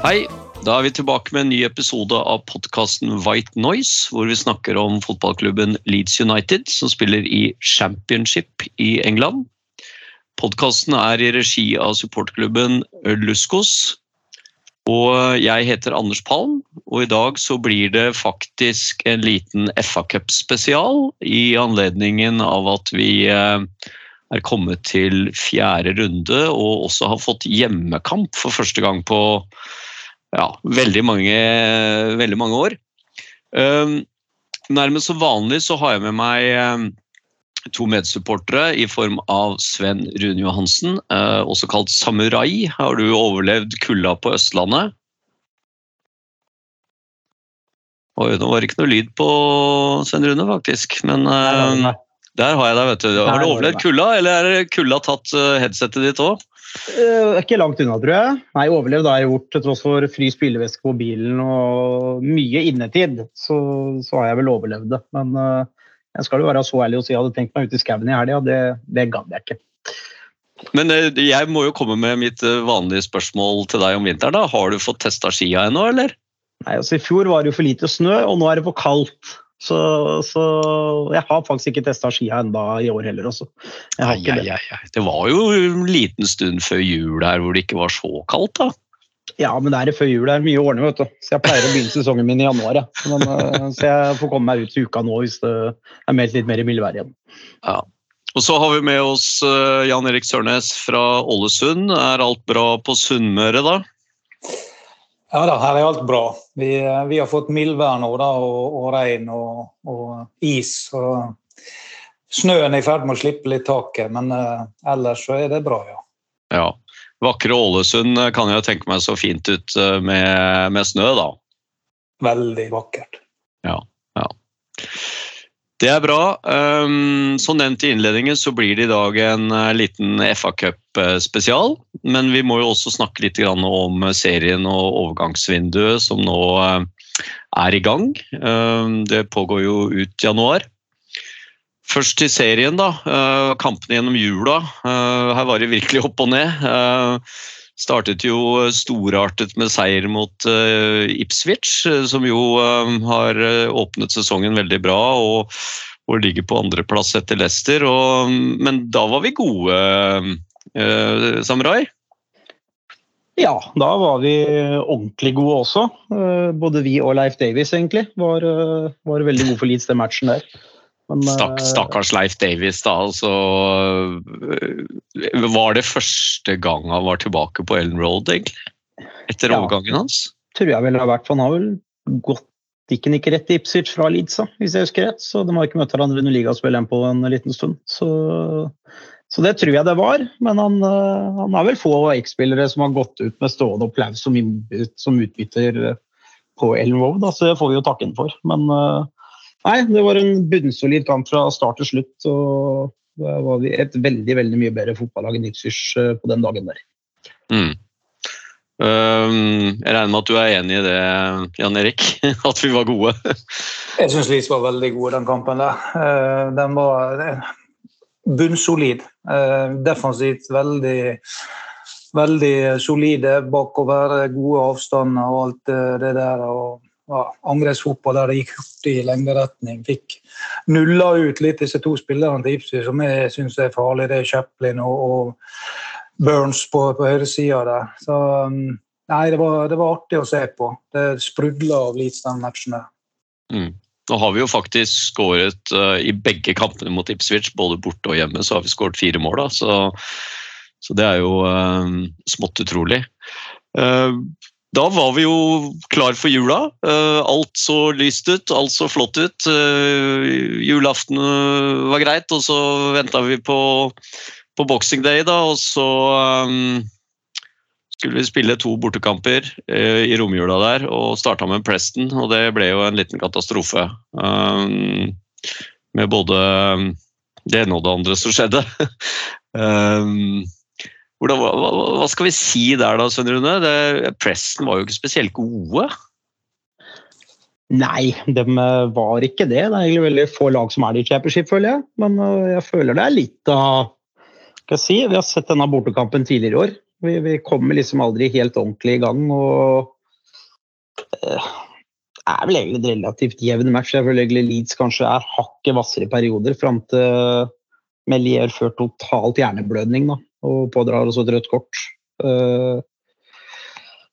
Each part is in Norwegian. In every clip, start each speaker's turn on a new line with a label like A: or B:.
A: Hei, da er vi tilbake med en ny episode av podkasten White Noise, hvor vi snakker om fotballklubben Leeds United, som spiller i Championship i England. Podkasten er i regi av supportklubben Luskos. Og jeg heter Anders Palm, og i dag så blir det faktisk en liten FA Cup-spesial i anledningen av at vi eh, er kommet til fjerde runde og også har fått hjemmekamp for første gang på ja, veldig mange, veldig mange år. Um, nærmest som vanlig så har jeg med meg um, to medsupportere i form av Sven Rune Johansen, uh, også kalt Samurai. Har du overlevd kulda på Østlandet? Oi, nå var det ikke noe lyd på Sven Rune, faktisk. Men uh, der har jeg deg, vet du. Har du overlevd kulda, eller er kulda tatt uh, headsetet ditt òg?
B: Eh, ikke langt unna, tror jeg. Nei, overlevd har jeg gjort til tross for fri spillevæske på bilen og mye innetid. Så, så har jeg vel overlevd det. Men uh, jeg skal jo være så ærlig å si at jeg hadde tenkt meg ut i skauen i helga. Det, det gadd jeg ikke.
A: Men uh, jeg må jo komme med mitt vanlige spørsmål til deg om vinteren. da. Har du fått testa skia ennå, eller?
B: Nei, altså I fjor var det jo for lite snø, og nå er det for kaldt. Så, så jeg har faktisk ikke testa skia enda i år heller. Også. Har ikke det.
A: ai, ai. Det var jo en liten stund før jul her hvor det ikke var så kaldt, da.
B: Ja, men det er før jul. Det er mye å ordne, vet du. Så jeg pleier å begynne sesongen min i januar. Ja. Men, eh, så jeg får komme meg ut til uka nå hvis det er meldt litt mer i mildvær igjen.
A: Og så har vi med oss eh, Jan Erik Sørnes fra Ålesund. Er alt bra på Sunnmøre, da?
C: Ja da, her er alt bra. Vi, vi har fått mildvær nå da, og, og regn og, og is. Og snøen er i ferd med å slippe litt taket, men uh, ellers så er det bra, ja.
A: Ja. Vakre Ålesund eh, kan jeg tenke meg så fint ut eh, med, med snø, da.
C: Veldig vakkert.
A: Det er bra. Um, som nevnt i innledningen så blir det i dag en eh, liten FA Cup-spesial. Men vi må jo også snakke litt om serien og overgangsvinduet som nå eh, er i gang. Um, det pågår jo ut januar. Først til serien, da. Kampene gjennom jula. Her var det virkelig opp og ned. Startet jo storartet med seier mot uh, Ipswich, uh, som jo uh, har åpnet sesongen veldig bra og, og ligger på andreplass etter Leicester. Og, men da var vi gode, uh, Samurai.
B: Ja, da var vi ordentlig gode også. Eh, Både vi og Leif Davies egentlig var, eh, var veldig gode for Leeds den matchen der. Men, eh,
A: Stakk, stakkars Leif Davies, da. Altså, uh, var det første gang han var tilbake på Ellen Road, egentlig? Etter
B: Ja.
A: overgangen hans?
B: tror jeg vel har vært, for han har vel gått Gikk han ikke rett til Ipswich fra Leeds, hvis jeg husker rett? Så de har ikke møtt hverandre under ligaspillet på en liten stund. Så, så det tror jeg det var. Men han, eh, han har vel få X-spillere som har gått ut med stående applaus som, som utbytter eh, på Ellen Road, da, så det får vi jo takke ham for. Men eh, nei, det var en bunnsolid kamp fra start til slutt. og da var vi et veldig veldig mye bedre fotballag enn Ipswich eh, på den dagen der.
A: Mm. Um, jeg regner med at du er enig i det, Jan Erik? At vi var gode?
C: Jeg syns Leeds var veldig gode den kampen der. Eh, Den var eh, bunnsolid. Eh, Defensivt veldig, veldig solide bakover. Gode avstander og alt det der. og Angrepsfotball der det gikk hurtig i lengderetning. Fikk nulla ut litt disse to spillerne til Ipswich som jeg syns er farlig. Det er Chaplin og, og Burns på, på høyresida der. Så um, nei, det var, det var artig å se på. Det sprudla av Leeds den matchen der.
A: Mm. Nå har vi jo faktisk skåret uh, i begge kampene mot Ipswich, både borte og hjemme, så har vi skåret fire mål. Da. Så, så det er jo uh, smått utrolig. Uh, da var vi jo klar for jula. Uh, alt så lyst ut, alt så flott ut. Uh, julaften uh, var greit, og så venta vi på, på Boxing Day, da, og så um, skulle vi spille to bortekamper eh, i romjula der, og starta med Preston, og det ble jo en liten katastrofe. Um, med både det ene og det andre som skjedde. um, hvordan, hva, hva- skal vi si der da, Svein Rune? Det- Preston var jo ikke spesielt gode.
B: Nei, de eh, var ikke det. Det er egentlig veldig få lag som er i championship, føler jeg. Men eh, jeg føler det er litt av Skal jeg si, Vi har sett denne bortekampen tidligere i år. Vi, vi kommer liksom aldri helt ordentlig i gang. og eh, Det er vel egentlig et relativt jevn match. Jeg føler egentlig Leeds kanskje er hakket hvassere i perioder, fram til Melier før totalt hjerneblødning da, og pådrar også et rødt kort. Eh,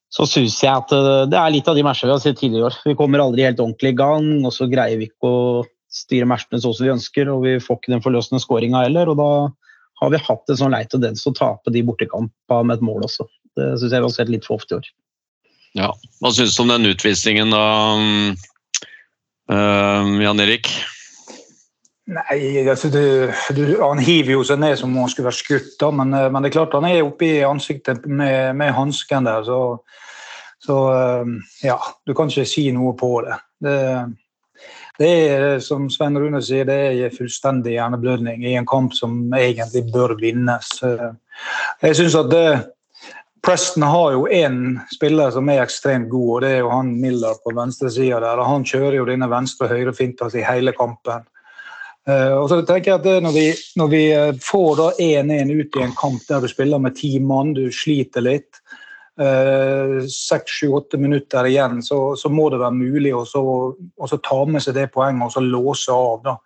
B: så syns jeg at eh, det er litt av de matchene vi har sett tidligere i år. Vi kommer aldri helt ordentlig i gang, og så greier vi ikke å styre matchene sånn som vi ønsker, og vi får ikke den forløsende skåringa heller. og da har vi hatt en sånn lei tendens til å tape de bortekampene med et mål også. Det syns jeg vi har sett litt for ofte i år.
A: Hva syns du om den utvisningen da, um, Jan Erik?
C: Nei, altså det, du, Han hiver jo seg ned som om han skulle vært skutt, da, men, eh, men det er klart han er oppe i ansiktet med, med hansken der. Så, så eh, ja, du kan ikke si noe på det. det. Det er som Svein Rune sier, det er fullstendig hjerneblødning i en kamp som egentlig bør vinnes. Eh, Jeg synes at det, Preston har jo én spiller som er ekstremt god, og det er jo han Miller på venstresida der. og Han kjører jo denne venstre-høyre-finta si hele kampen. Eh, og så tenker jeg at når, vi, når vi eh, får da 1-1 ut i en kamp der du spiller med ti mann, du sliter litt, seks, sju, åtte minutter igjen, så, så må det være mulig å ta med seg det poenget og så låse av. da.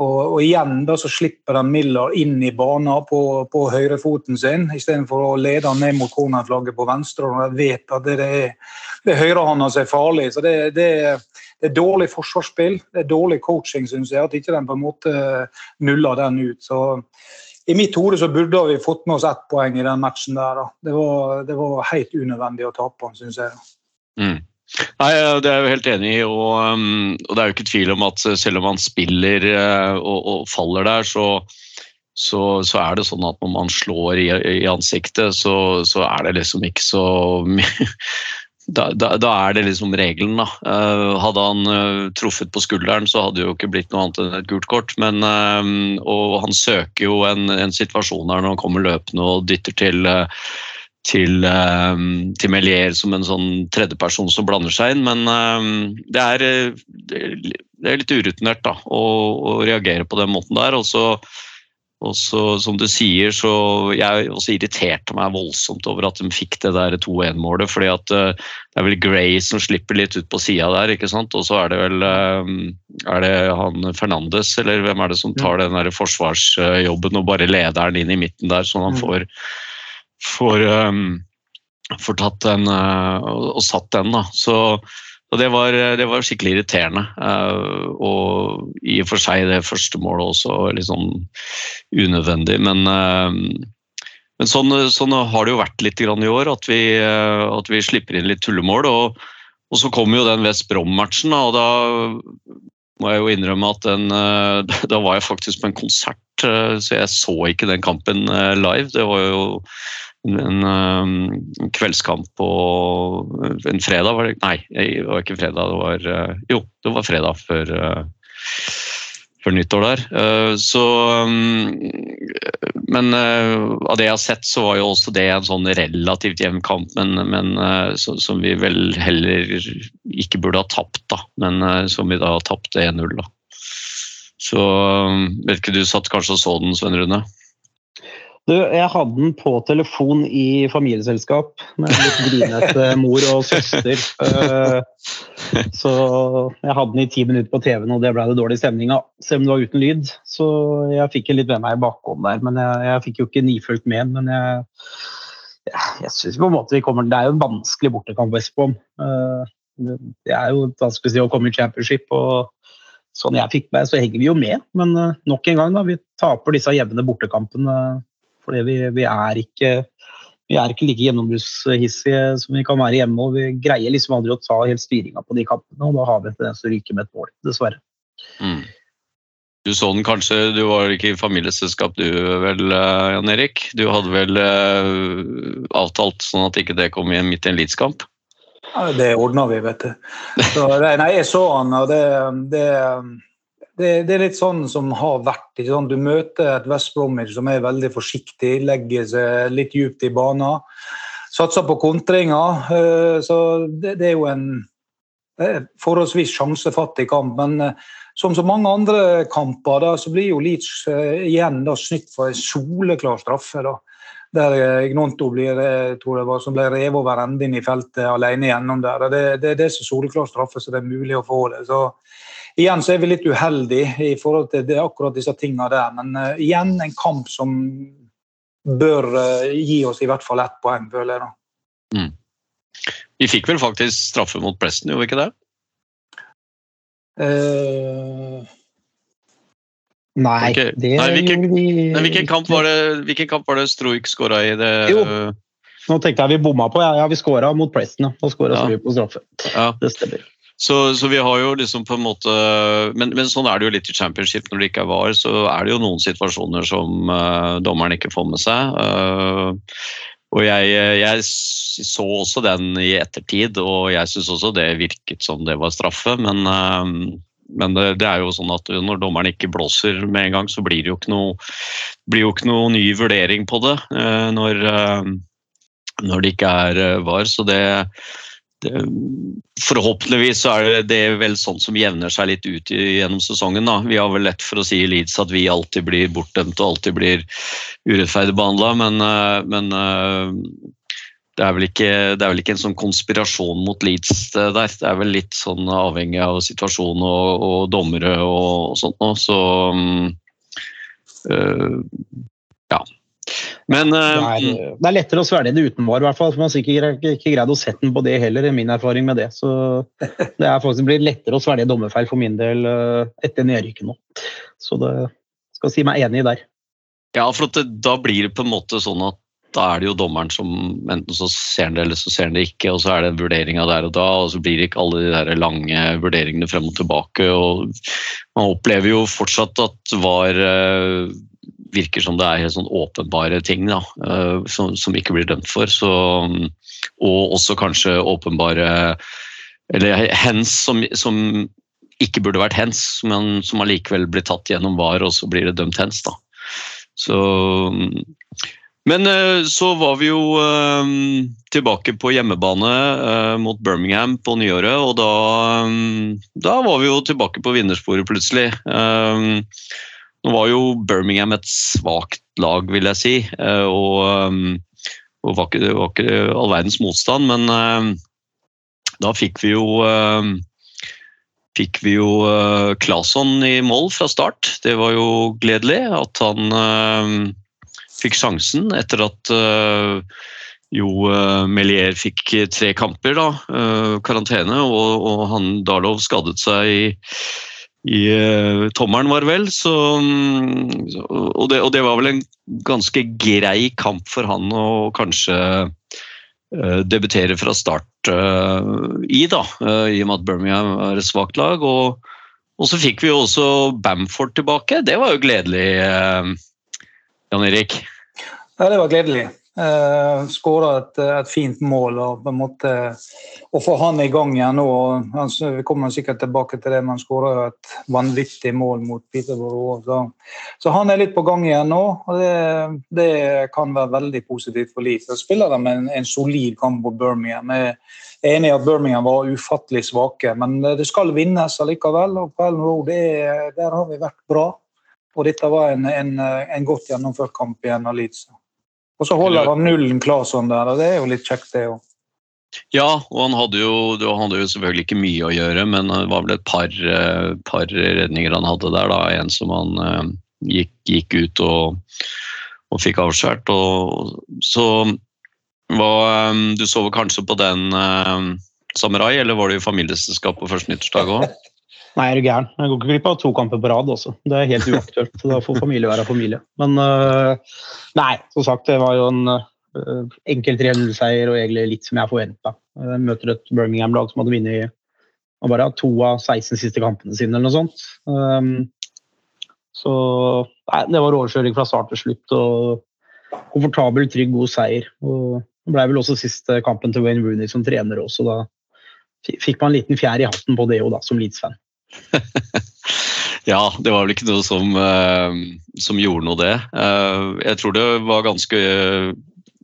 C: Og, og igjen da så slipper de Miller inn i banen på, på høyrefoten sin, istedenfor å lede han ned mot cornerflagget på venstre. og de vet at det, det er, det er høyrehånda som er farlig. så det, det, det er dårlig forsvarsspill, det er dårlig coaching, syns jeg. At ikke den på en måte nuller den ut. så i mitt hode så burde vi fått med oss ett poeng i den matchen. der. Da. Det, var, det var helt unødvendig å tape den, syns jeg.
A: Mm. Nei, Det er jeg helt enig i. Og, um, og det er jo ikke tvil om at selv om man spiller og, og faller der, så, så, så, er det sånn at når man slår i, i ansiktet, så, så, er det liksom ikke så mye da, da, da, er det liksom regelen, da. Uh, hadde han uh, truffet på skulderen, så hadde det jo ikke blitt noe annet enn et gult kort. Men, uh, og han søker jo en, en, situasjon der når han kommer løpende og dytter til til, til Melier som en sånn tredjeperson som blander seg inn. Men det er, det er litt urutinert da, å, å, reagere på den måten der. Og så og så, som du sier, så Jeg også irriterte meg voldsomt over at de fikk det der 2-1-målet. fordi at uh, det er vel Gray som slipper litt ut på sida der, ikke sant. Og så er det vel uh, Er det han Fernandes, eller hvem er det som tar den der forsvarsjobben og bare leder den inn i midten der, sånn han får, får, um, får tatt den og satt den, da. Så og det var, det var, skikkelig irriterende. Uh, og i og for seg det første målet også litt sånn unødvendig. Men, uh, men sånn, sånn, har det jo vært litt i år, at vi, uh, at vi slipper inn litt tullemål. Og, og så kom jo den West Brom-matchen, og da må jeg jo innrømme at den, da var jeg faktisk på en konsert, så jeg så ikke den kampen live. Det var jo en, en, kveldskamp på en fredag, var det Nei, det var ikke fredag. Det var Jo, det var fredag før, før nyttår der. Så Men av det jeg har sett, så var jo også det en sånn relativt jevn kamp, men, men så, som vi vel heller ikke burde ha tapt, da. Men som vi da tapte 1-0, da. Så vet ikke du satt kanskje og så den, Svein Rune?
B: Du, jeg hadde den på telefon i familieselskap med litt grinete mor og søster. Så jeg hadde den i ti minutter på TV-en, og det ble det dårlig stemning av. Selv om det var uten lyd. Så jeg fikk litt med meg i bakhånd der. Men jeg, jeg fikk jo ikke nifølt med. Men jeg, jeg syns på en måte vi kommer Det er jo en vanskelig bortekamp Vestbom. Det er jo vanskelig si å komme i championship. og Sånn jeg fikk med, så henger vi jo med. Men nok en gang, da. Vi taper disse jevne bortekampene fordi vi, vi, er ikke, vi er ikke like gjennombruddshissige som vi kan være hjemme. og Vi greier liksom aldri å ta helt styringa på de kampene, og da har vi en tendens til å ryke med et mål, dessverre.
A: Mm. Du så den kanskje, du var ikke i familieselskap du vel, eh, Jan Erik? Du hadde vel eh, avtalt sånn at ikke det kom igjen midt i en Leeds-kamp?
C: Ja, det ordna vi, vet du. Så, nei, jeg så han, og det, det, det, det er litt sånn som har vært. Du møter et West Bromwich som er veldig forsiktig, legger seg litt djupt i banen. Satser på kontringer. eh, Så det, det er jo en forholdsvis sjansefattig kamp. Men eh, som så mange andre kamper, da, så blir jo Leeds eh, igjen da, snytt for en soleklar straffe. da der eh, Gnonto blir, eh, tror jeg var, som ble revet over ende inn i feltet alene gjennom der. Det, det, det er så soleklar straffe så det er mulig å få det. Så Igjen så er vi litt uheldige i forhold til det, akkurat disse tingene der. Men uh, igjen en kamp som bør uh, gi oss i hvert fall ett poeng, føler jeg. da.
A: Vi fikk vel faktisk straffe mot Preston, gjorde vi ikke det?
C: Eh,
B: Nei,
A: okay.
B: det
A: Nei, hvilken-
B: gjorde vi
A: Nei, hvilken, kamp var det, hvilken kamp var det Stroik skåra i? Det,
B: Jo. Nå tenkte jeg vi bomma på. Ja, ja vi skåra mot Preston. ja. Da skåra
A: Ja.
B: vi på straffe.
A: Ja.
B: Det stemmer.
A: Så, så vi har jo liksom på en måte men, men sånn er det jo litt i championship når det ikke er VAR. Så er det jo noen situasjoner som uh, dommeren ikke får med seg. Uh, og jeg, jeg så også den i ettertid, og jeg syns også det virket som det var straffe. Men, eh, men det, det er jo sånn at når dommeren ikke blåser med en gang, så blir det jo ikke noe, jo ikke noe ny vurdering på det eh, når, eh, når det ikke er eh, VAR. Så det det, forhåpentligvis så er det, vel sånn som jevner seg litt ut gjennom sesongen. Da. Vi har vel lett for å si i Leeds at vi alltid blir bortdømt og alltid blir urettferdig behandla, men, men det er, ikke, det er vel ikke en sånn konspirasjon mot Leeds det der. Det er vel litt sånn avhengig av situasjonen og, og dommere og, og sånt noe. Så mm, eh, ja. Men
B: Det
A: eh,
B: er, det er lettere å svelge det uten var, i hvert fall. For man har sikkert ikke, greid å sette den på det heller, er min erfaring med det. Så det er faktisk blir lettere å svelge dommerfeil for min del eh, etter nedrykket nå. Så det skal si meg enig der.
A: Ja, for det, da blir det på en måte sånn at da er det jo dommeren som enten så ser han det, eller så ser han det ikke, og så er det en vurdering av der og da, og så blir det ikke alle de der lange vurderingene frem og tilbake. og Man opplever jo fortsatt at VAR eh, virker som det er helt sånn åpenbare ting da, eh, som, som ikke blir dømt for. Så, og også kanskje åpenbare Eller hens som, som ikke burde vært hens, men som allikevel blir tatt gjennom VAR, og så blir det dømt hens. da. Så, men eh, så var vi jo eh, tilbake på hjemmebane eh, mot Birmingham på nyåret, og da, da var vi jo tilbake på vinnersporet plutselig. Nå var jo Birmingham et svakt lag, vil jeg si, og, og var ikke, det var ikke all verdens motstand, men da fikk vi jo fikk vi jo Claesson i mål fra start. Det var jo gledelig at han fikk sjansen etter at eh, jo uh, Melier fikk tre kamper, da, eh, karantene, og, og han Darlow skadet seg i, i eh, tommelen, var vel. Så, mm, og, det, og det var vel en ganske grei kamp for han å kanskje eh, debutere fra start eh, i, da, eh, i og med at Birmingham er et svakt lag. Og, og så fikk vi jo også Bamford tilbake. Det var jo gledelig, eh, Jan Erik.
C: Ja, det var gledelig. Eh, Skåra et, et fint mål. og på en måte Å få han i gang igjen nå han, Vi kommer sikkert tilbake til det, men han skåra et vanvittig mål mot Peterborough. Så, så han er litt på gang igjen nå, og det, det kan være veldig positivt for Leeds. Så spiller de en, en solid kamp på Birmingham. Jeg er enig i at Birmingham var ufattelig svake, men det skal vinnes allikevel. og Ellen Road, Der har vi vært bra. Og dette var en, en, en godt gjennomført kamp igjen av Leeds. Og så holder han nullen klar sånn der, og det er jo litt kjekt, det òg.
A: Ja, og han hadde, jo, han hadde jo selvfølgelig ikke mye å gjøre, men det var vel et par, eh, par redninger han hadde der. da, En som han eh, gikk, gikk ut og, og fikk avskåret. Så hva, eh, Du så vel kanskje på den Samurai, eller var det i familieselskap på første nyttårsdag òg?
B: Nei, er du gæren. Jeg går ikke glipp av to kamper på rad også. Det er helt uaktuelt. Da får familie være familie. Men øh, nei, som sagt, det var jo en øh, enkel 3-0-seier og egentlig litt som jeg forventa. Møter et Birmingham-lag som hadde vunnet bare to av 16 siste kampene sine eller noe sånt. Um, Så nei, det var overkjøring fra start til slutt. og Komfortabel, trygg, god seier. og Det ble vel også siste kampen til Wayne Rooney som trener også. Da fikk man en liten fjær i hatten på det òg, som Leeds-fan.
A: ja, det var vel ikke noe som, uh, som gjorde noe, det. Uh, jeg tror det var ganske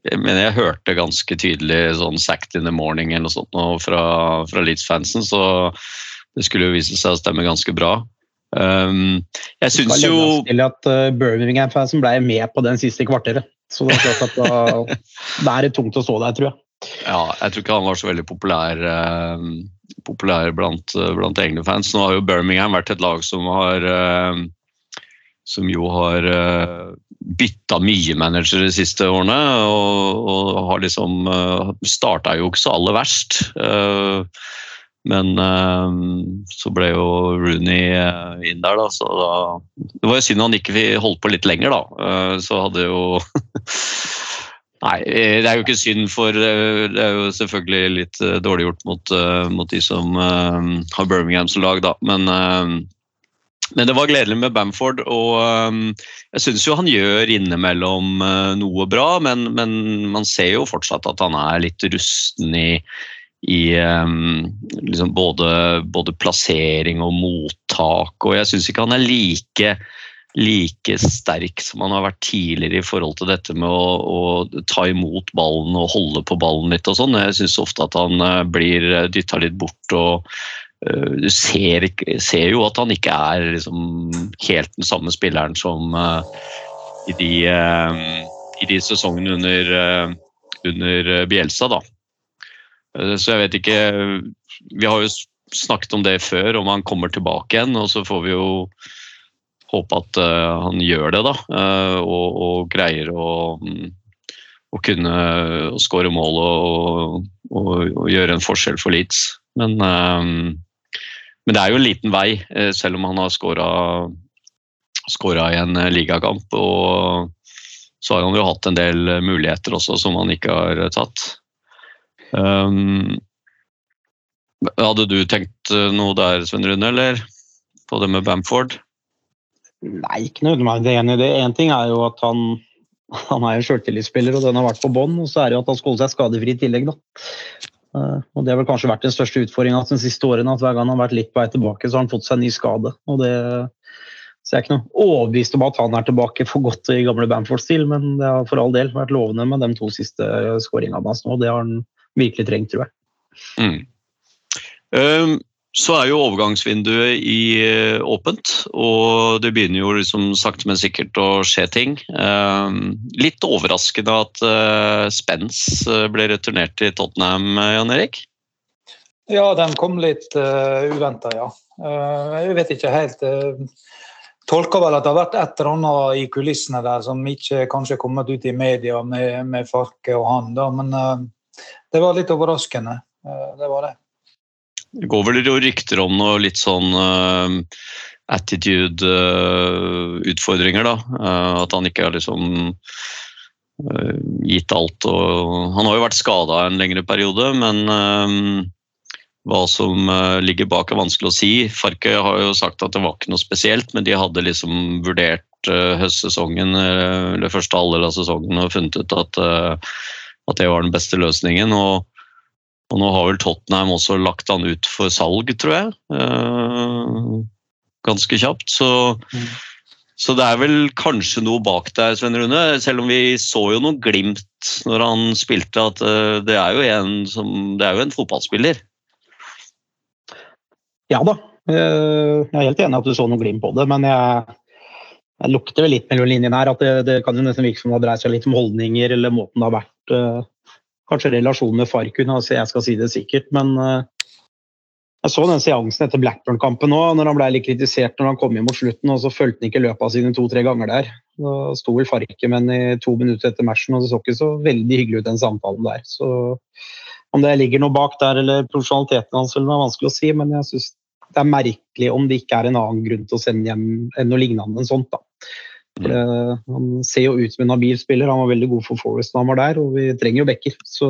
A: men jeg hørte ganske tydelig sånn 'sacked in the morning' eller noe sånt nå fra, fra Leeds-fansen, så det skulle jo vise seg å stemme ganske bra. Um, jeg syns jo
B: til at uh, Birmingham-fansen ble med på den siste kvarteret. Så det er klart at da, det er tungt å stå der, tror jeg.
A: Ja, jeg tror ikke han var så veldig populær, uh, populær blant, uh, blant, egne fans. Nå har jo Birmingham vært et lag som har uh, som jo har uh, bytta mye manager de siste årene. Og, og har liksom Starta jo ikke så aller verst. Men så ble jo Rooney inn der, da. Så da Det var jo synd han ikke holdt på litt lenger, da. så hadde jo Nei, det er jo ikke synd, for det er jo selvfølgelig litt dårlig gjort mot, mot de som har Birmingham som lag, da. Men men det var gledelig med Bamford, og jeg syns jo han gjør innimellom noe bra, men, men, man ser jo fortsatt at han er litt rusten i, i liksom både, både, plassering og mottak, og jeg syns ikke han er like, like sterk som han har vært tidligere i forhold til dette med å, å ta imot ballen og holde på ballen litt og sånn. Jeg syns ofte at han uh, blir dytta litt bort og Eh, du ser, ser, jo at han ikke er liksom helt den samme spilleren som uh, i, de, uh, i, de, sesongene under, under Bielsa, da. så jeg vet ikke Vi har jo snakket om det før, om han kommer tilbake igjen. Og så får vi jo håpe at han gjør det, da. Og, og, greier å, å kunne skåre mål og, og, og, gjøre en forskjell for Leeds. Men men det er jo en liten vei, eh, selv om han har skåra i en eh, ligakamp. Og så har han jo hatt en del eh, muligheter også som han ikke har tatt. Um, hadde du tenkt noe der, Svein Rune, eller? På det med Bamford?
B: Nei, ikke det enig i det. Én ting er jo at han, han er en sjøltillitsspiller, og den har vært på bånn. Og så er det jo at han skal holde seg skadefri i tillegg, da. Eh, og Det har vel kanskje vært den største utfordringa de siste årene. at Hver gang han har vært litt på vei tilbake, så har han fått seg en ny skade. og det så jeg er ikke noe overbevist om at han er tilbake for godt i gamle Bamford-stil, men det har for all del vært lovende med de to siste skåringene hans nå. Det har han virkelig trengt, tror jeg.
A: Mm. Um, så er jo overgangsvinduet i eh, åpent, og det begynner jo liksom sakte, men sikkert å skje ting. Ehm, litt overraskende at uh, Spence eh, ble returnert til Tottenham, Jan Erik?
C: Ja, den kom litt uh, uventa, ja. Jeg vet ikke helt. Tolker vel at det har vært et eller annet i kulissene der som ikke kanskje kommet ut i media med, med Farke og han, da, men det var litt overraskende. det var det.
A: Det går vel rykter om noe litt sånn uh, attitude-utfordringer, uh, da. Uh, at han ikke har liksom gitt alt. Og, han har jo vært skada en lengre periode, men hva som ligger bak er vanskelig å si. Farke har jo sagt at det var ikke noe spesielt, men de hadde liksom vurdert høstsesongen, eller første halvdel av sesongen, og funnet ut at, at det var den beste løsningen. og og nå har vel Tottenham også lagt han ut for salg, tror jeg. Eh, ganske kjapt. Så, mm. så, det er vel kanskje noe bak der, Sven Rune. Selv om vi så jo noe glimt når han spilte, at eh, det er som, det er jo en fotballspiller.
B: Ja da. Jeg er helt enig at du så noe glimt på det, men jeg, jeg lukter vel litt mellom linjene her. At det, det kan jo nesten virke som det dreid seg litt om holdninger eller måten det har vært uh, Kanskje relasjonen med Farkun, altså jeg skal si det sikkert. Men uh, jeg så den seansen etter Blackburn-kampen òg, når han ble litt kritisert når han kom inn mot slutten, og så fulgte han ikke løpet sine to-tre ganger der. Da sto vel Farkemen i to minutter etter matchen, og det så ikke så veldig hyggelig ut den samtalen der. Så om det ligger noe bak der, eller profesjonaliteten hans, eller noe, er vanskelig å si, men jeg syns det er merkelig om det ikke er en annen grunn til å sende hjem enn noe lignende enn sånt. da. For det, han ser jo ut som en habil spiller. Han var veldig god for Forest da han var der, og vi trenger jo backer. Så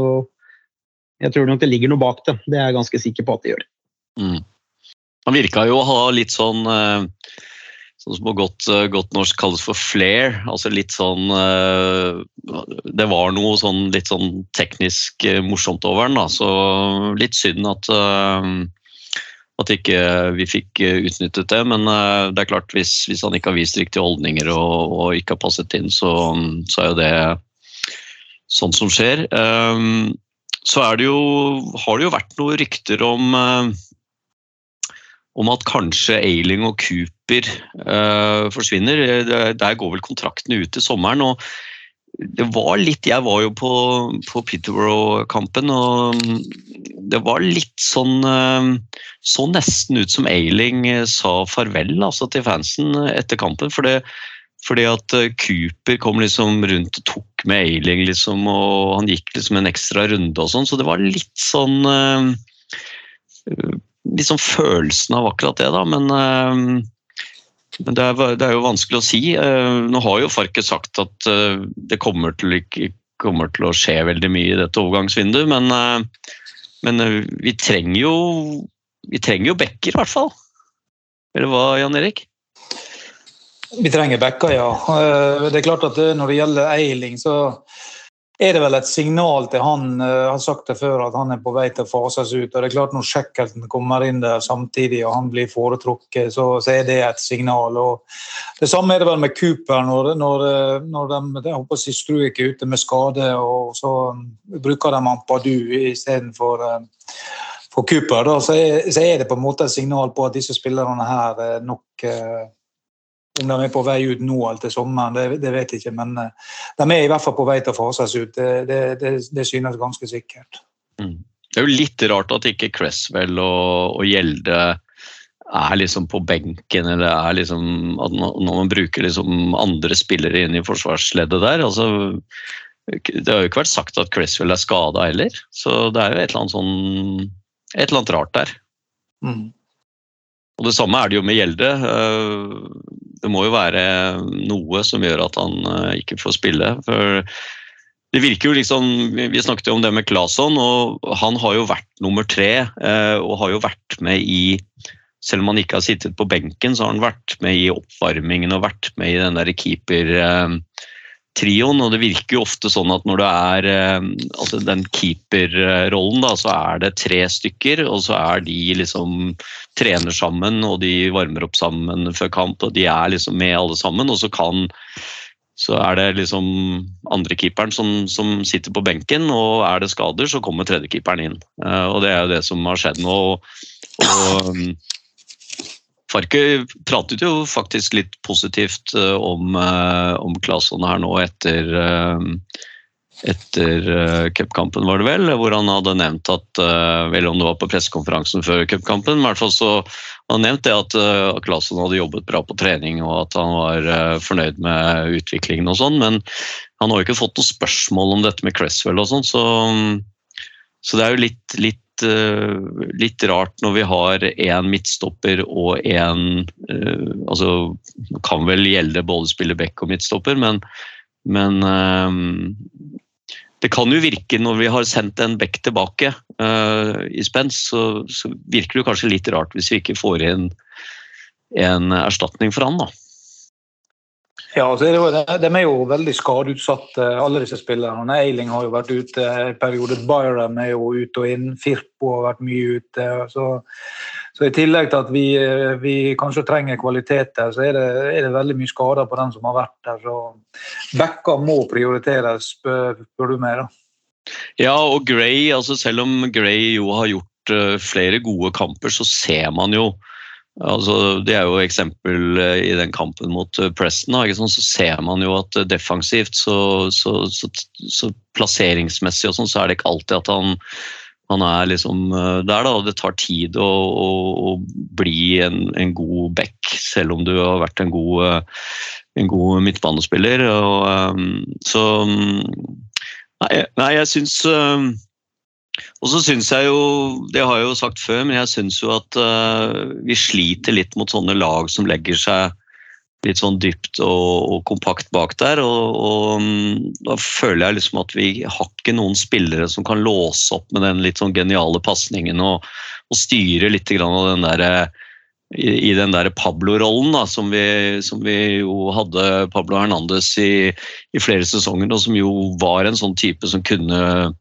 B: jeg tror nok det ligger noe bak det. Det er jeg ganske sikker på at det gjør.
A: Mm. Han virka jo å ha litt sånn uh, sånn som på godt, eh, godt norsk kalles for flair. Altså litt sånn eh, Det var noe sånn litt sånn teknisk eh, morsomt over den, da. Så litt synd at eh, at ikke vi fikk eh, utnyttet det, men eh, det er klart hvis, hvis han ikke har vist riktige holdninger og, og ikke har passet inn, så, så er jo det sånt som skjer. Um, så det jo, har det jo vært noen rykter om eh, om at kanskje Ailing og Cooper forsvinner. Der går vel kontraktene ut til sommeren. og det var litt Jeg var jo på, på Peterborough-kampen, og det var litt sånn eh, Så nesten ut som Ailing eh, sa farvel altså, til fansen etter kampen. For fordi at eh, Cooper kom liksom rundt og tok med Ailing, liksom, og han gikk liksom en ekstra runde og sånn. Så det var litt sånn eh, Litt sånn følelsen av akkurat det, da. Men, eh, men det, er, det er jo vanskelig å si. Eh, Nå har jo Farket sagt at eh, det kommer til, kommer til å skje veldig mye i dette overgangsvinduet, men, eh, men vi trenger jo vi trenger jo backer, i hvert fall. Eller hva, Jan Erik?
C: Vi trenger backer, ja. Det er klart at når det gjelder Eiling, så er det vel et signal til han. eh, Jeg har sagt det før at han er på vei til å fases ut. og det er klart Når Shackleton kommer inn der samtidig og han blir foretrukket, så, så er det et signal. og Det samme er det vel med Cooper når, når, når de jeg håper si, Struik er ute med skade, og så bruker de Ampadu istedenfor uh, for Cooper. Da, så, er, så er det på en måte et signal på at disse spillerne her er nok eh, om de er på vei ut nå eller til sommeren, det, det vet jeg ikke. Men eh, de er i hvert fall på vei til å fases ut. Det, det, det, synes ganske sikkert.
A: Det er jo litt rart at ikke Cresswell og, og Gjelde er liksom på benken, eller er liksom at man- Når man bruker liksom andre spillere inn i forsvarsleddet der. altså Det har jo ikke vært sagt at Cresswell er skada heller, så det er jo et eller annet sånn et eller annet rart der.
C: Mm.
A: Og Det samme er det jo med Gjelde. Eh, Det må jo være noe som gjør at han eh, ikke får spille. For det virker jo liksom Vi snakket jo om det med Claesson, og han har jo vært nummer tre. eh, Og har jo vært med i Selv om han ikke har sittet på benken, så har han vært med i oppvarmingen og vært med i den der keeper-trioen. Og det virker jo ofte sånn at når det er eh, altså den keeperrollen, da, så er det tre stykker, og så er de liksom trener sammen og de varmer opp sammen før kamp, og de er liksom med alle sammen. Og så kan så er det liksom andrekeeperen som, som sitter på benken, og er det skader, så kommer tredjekeeperen inn. Eh, og det er jo det som har skjedd nå. Og, og Farke pratet jo faktisk litt positivt eh, om, uh, om Claesson her nå etter eh, etter cupkampen, var det vel, hvor han hadde nevnt at Vel om det var på pressekonferansen før cupkampen, men i hvert fall så han nevnt det at Claesson hadde jobbet bra på trening og at han var fornøyd med utviklingen og sånn, men han har jo ikke fått noe spørsmål om dette med Cresswell og sånn, så, så det er jo litt, litt, uh, litt rart når vi har én midtstopper og én Altså kan vel gjelde både spille back og midtstopper, men, men det kan jo virke når vi har sendt en back tilbake i spens, så, så, virker det kanskje litt rart hvis vi ikke får inn en erstatning for han, da.
C: Ja, altså, De er jo veldig skadeutsatte, alle disse spillerne. Eiling har jo vært ute en periode. Byram er jo ute og inn. Firpo har vært mye ute. Så, så I tillegg til at vi, vi kanskje trenger kvaliteter, så er det, er det, veldig mye skader på den som har vært der. Så Backer må prioriteres, spør, spør du meg. da.
A: Ja, og Gray, altså selv om Gray jo har gjort uh, flere gode kamper, så ser man jo Altså, det er jo eksempel i den kampen mot Preston. Så ser man jo at defensivt, så, så, så, så plasseringsmessig og sånn, så er det ikke alltid at han, han er liksom der. da, Det tar tid å, å, å bli en, en, god back, selv om du har vært en god, en god midtbanespiller. Og, så Nei, nei jeg syns og så syns jeg jo, det har jeg jo sagt før, men jeg syns jo at uh, vi sliter litt mot sånne lag som legger seg litt sånn dypt og, og kompakt bak der. Og, og um, da føler jeg liksom at vi har ikke noen spillere som kan låse opp med den litt sånn geniale pasningen og, og styre litt av den derre i, i den der Pablo-rollen som som vi jo hadde Pablo Hernandez i, i flere sesonger, og som jo var en sånn type som kunne,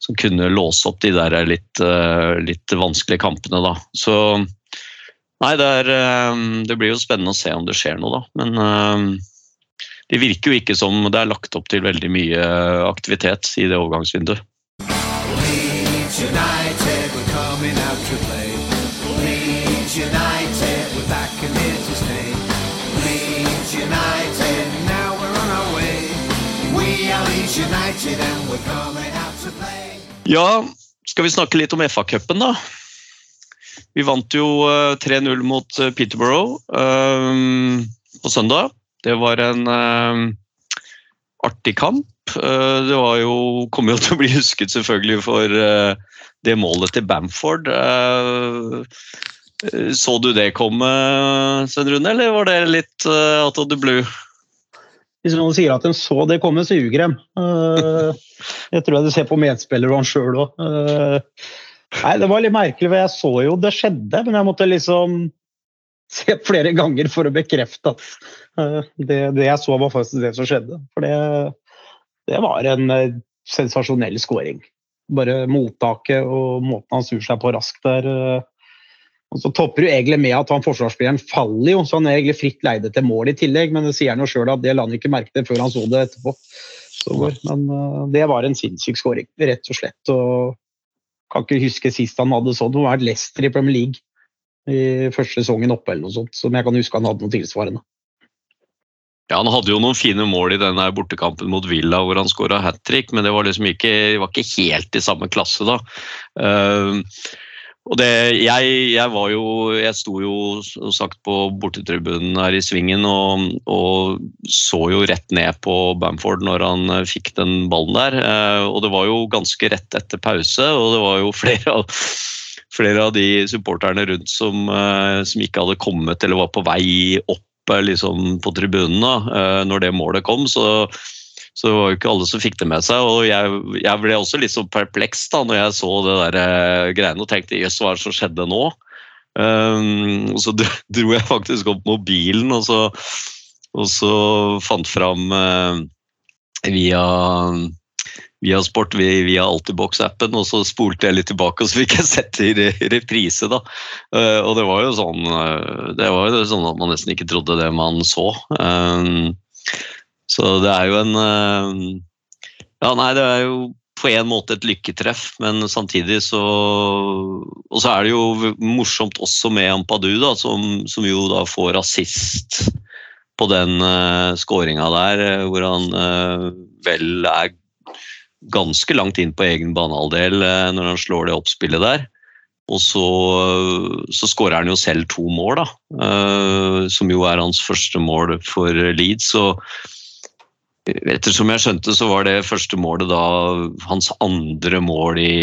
A: som kunne låse opp de der litt, eh, litt vanskelige kampene. Da. Så nei, det, er, eh, det blir jo spennende å se om det skjer noe, da. Men eh, det virker jo ikke som det er lagt opp til veldig mye aktivitet i det overgangsvinduet.
D: United, we're coming out to play. Leeds United, we're back and we're on
A: Ja, skal vi snakke litt om FA-cupen, da? Vi vant jo eh, 3-0 mot eh, Peterborough um, på søndag. Det var en um, artig kamp. Uh, det var jo, kommer jo til å bli husket selvfølgelig for uh, det målet til Bamford. Eh, eh, Så du det komme, Svein Rune, eller var det litt uh, out of the blue?
B: Hvis noen sier at de så det komme, så ljuger de. Uh, Jeg tror jeg du ser på medspillerne sjøl òg. Nei, det var litt merkelig, for jeg så jo det skjedde, men jeg måtte liksom se flere ganger for å bekrefte at uh, det, det jeg så, var faktisk det som skjedde. For det, det var en eh, sensasjonell scoring. Bare mottaket og måten han snur seg på raskt der. Og så topper du egentlig med at han forsvarsspilleren faller jo, så han er egentlig fritt leide til mål i tillegg, men det sier han jo sjøl at det la han ikke merke til før han så det etterpå. Så, men uh, det var en sinnssyk skåring, rett og slett. og kan ikke huske sist han hadde sånn. Det var vært Leicester i Premier League i første sesongen oppe, eller noe sånt, som jeg kan huske han hadde noe tilsvarende.
A: Ja, Han hadde jo noen fine mål i denne bortekampen mot Villa hvor han skåra hat trick, men det var liksom ikke, var ikke helt i samme klasse da. Eh, og det, jeg, jeg var jo Jeg sto jo som sagt på bortetribunen her i svingen og, og så jo rett ned på Bamford når han eh, fikk den ballen der. Eh, og det var jo ganske rett etter pause, og det var jo flere av flere av de supporterne rundt som, eh, som ikke hadde kommet eller var på vei opp liksom, på tribunen da, når det målet kom. Så, så det var jo ikke alle som fikk det med seg. Og jeg, jeg ble også litt så perpleks da når jeg så det der eh, greiene og tenkte jøss, hva er det som skjedde nå? Um, og så dro jeg faktisk opp mobilen og så, og så fant fram eh, via via Sport via, Altibox-appen, og så spolte jeg litt tilbake, og så fikk jeg sett det i reprise. da. Eh, og det var jo sånn eh, det var jo sånn at man nesten ikke trodde det man så. Så det er jo en eh, Ja, nei, det er jo på en måte et lykketreff, men samtidig så Og så er det jo morsomt også med Ampadu, da, som, som jo da får assist på den uh, skåringa der, eh, hvor han uh, vel er ganske langt inn på egen banehalvdel uh, når han slår det oppspillet der. Og så, så skårer han jo selv to mål, da. eh, som jo er hans første mål for Leeds. Og ettersom jeg skjønte, så var det første målet da hans andre mål i,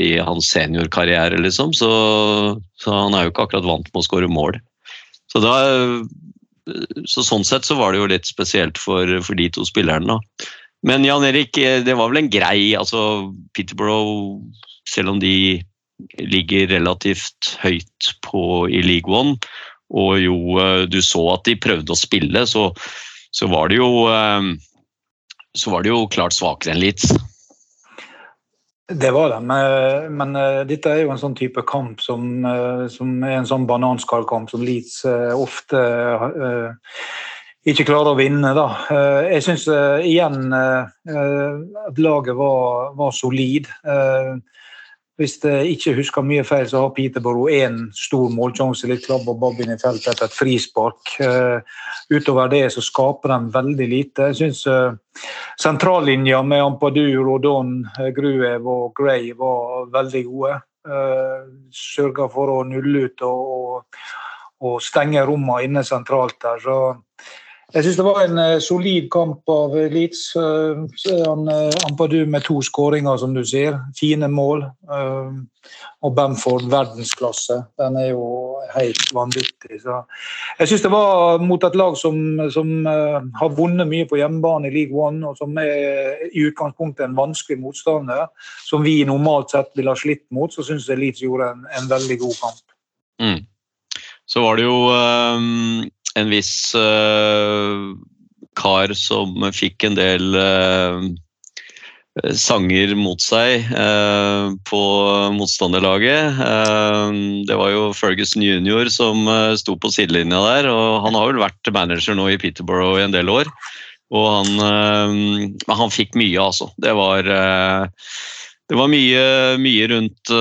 A: i hans seniorkarriere, liksom. Så, så han er jo ikke akkurat vant med å skåre mål. Så da så sånn sett så var det jo litt spesielt for, for de to spillerne. da. Men Jan Erik, det var vel en grei altså Peterborough, selv om de ligger relativt høyt på, i League One, og jo du så at de prøvde å spille, så, så var det jo eh, så var det jo klart svakere enn Leeds.
C: Det var det, men, men eh, dette er jo en sånn type kamp som, eh, som er en sånn bananskallkamp som Leeds eh, ofte uh, ikke klarer å vinne. Da. Jeg syns igjen eh, eh, at laget var, var solid. Eh, Hvis jeg ikke husker mye feil, så har Peterborough én stor målsjanse, litt klabb og babb inn i feltet etter et frispark. Uh, Utover det så skaper de veldig lite. Jeg syns sentrallinja med Ampadur, Odon, eh, Gruev og Gray var veldig gode. Uh, Sørga for å nulle ut og, og, og stenge rommene inne sentralt der. Så jeg syns det var en eh, solid kamp av Leeds. Eh, er han, eh, Ampadu med to skåringer, som du sier. Fine mål. Eh, og Bamford verdensklasse. Den er jo helt vanvittig. Så jeg syns det var mot et lag som, som eh, har vunnet mye på hjemmebane i League One, og som er i utgangspunktet en vanskelig motstander, som vi normalt sett ville ha slitt mot, så syns jeg Leeds gjorde en, en veldig god kamp.
A: Mm. så var det jo eh, en viss uh, kar som fikk en del uh, sanger mot seg uh, på motstanderlaget. Det var jo Ferguson jr. som uh, sto på sidelinja der, og han har vel vært manager nå i Peterborough i en del år. Og han, han fikk mye, altså. Det var det var mye, mye rundt,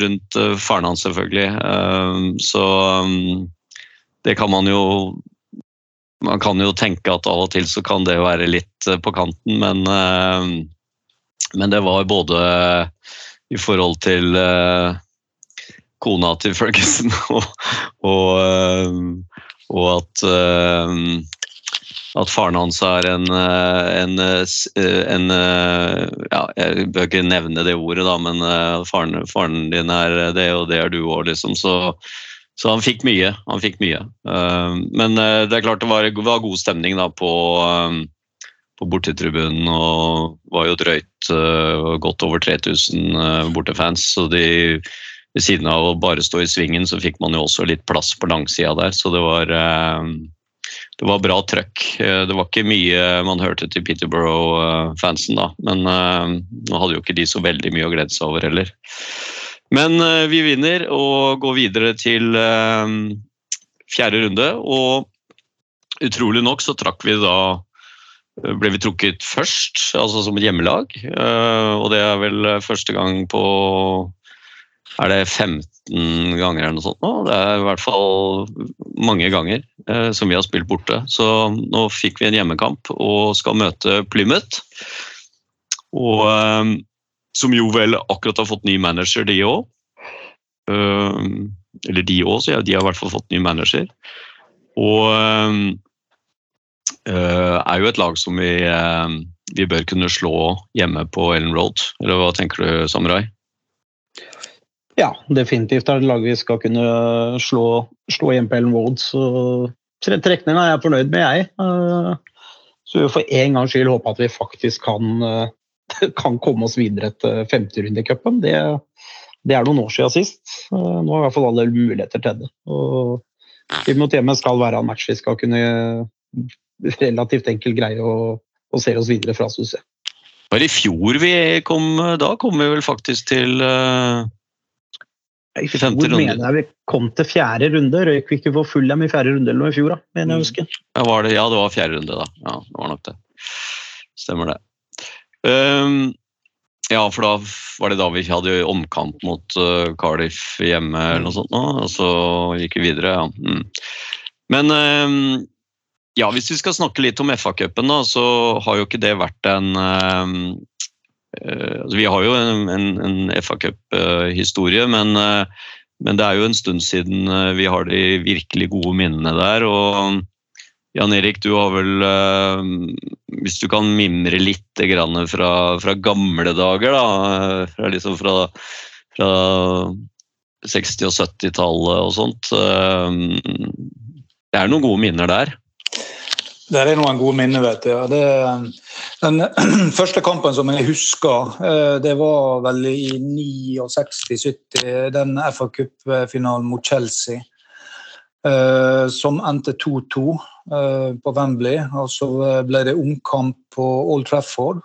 A: rundt faren hans, selvfølgelig. Så det kan man jo Man kan jo tenke at av og til så kan det være litt eh, på kanten, men, eh, men det var både i forhold til eh, kona til Ferguson og, og, og at at faren hans er en, en, en, Ja, jeg bør ikke nevne det ordet, da, men faren, faren din er det, og det er du òg, liksom. Så, så han fikk mye. Han fikk mye. Eh, Men eh, det er klart det var, god stemning da på, eh, på bortetribunen, og var jo drøyt eh, godt over 3000 eh, bortefans. Så de ved siden av å bare stå i svingen, så fikk man jo også litt plass på langsida der, så det var eh, det var bra trøkk. Det var ikke mye man hørte til Peterborough-fansen da, men nå hadde jo ikke de så veldig mye å glede seg over heller. Men eh, vi vinner og går videre til eh, fjerde runde, og utrolig nok så trakk vi da eh, ble vi trukket først, altså som et hjemmelag. Og det er vel første gang på Er det 15 ganger eller noe sånt nå? Det er i hvert fall mange ganger som vi har spilt borte. Så nå fikk vi en hjemmekamp og skal møte Plymouth. Og som jo vel akkurat har fått ny manager, de òg. eller de òg, så ja, de har i hvert fall fått ny manager. Og eh, er jo et lag som vi, eh, vi bør kunne slå hjemme på Ellen Road. Eller hva tenker du, Samurai?
B: Ja, definitivt er det lag vi skal kunne slå, slå hjemme på Ellen Road. Så tre- trekningen er jeg fornøyd med, jeg. Eh, Så vi for en gangs skyld håper at vi faktisk kan, eh, kan komme oss videre til femterunde i cupen. Det, det er noen år siden sist. Eh, Nå har i hvert fall alle muligheter til det. Og hjemme skal være en match vi skal kunne relativt enkelt greie å, å se oss videre fra, syns jeg.
A: Det var i fjor vi kom Da kom vi vel faktisk til uh,
B: I fjor
A: runde.
B: mener jeg vi kom til fjerde runde. Røyk vi ikke for full i fjerde runde eller noe i fjor, da, mener jeg å huske.
A: ja, ja, det var fjerde runde, da. Ja, det var nok det. Stemmer det. Ehm, ja, for da var det da vi hadde omkamp mot uh, Cardiff hjemme eller noe sånt og så gikk vi videre, ja. Mm. Men um, ja, hvis vi skal snakke litt om FA-cupen, da, så har jo ikke det vært en um, altså Vi har jo en, en, en FA-cup-historie, men, uh, men det er jo en stund siden vi har de virkelig gode minnene der. og Jan Erik, du har vel eh, Hvis du kan mimre litt fra, fra gamle dager, da. eh, Fra, liksom fra, fra 60- og 70-tallet og sånt. eh, Det er noen gode minner der.
C: Det er noen gode minner, vet du. Det, den første kampen som jeg husker, det var vel i 69-70, den FA Cup-finalen mot Chelsea. Eh, Som endte 2-2 eh, på Wembley. Og så ble det omkamp på Old Trafford.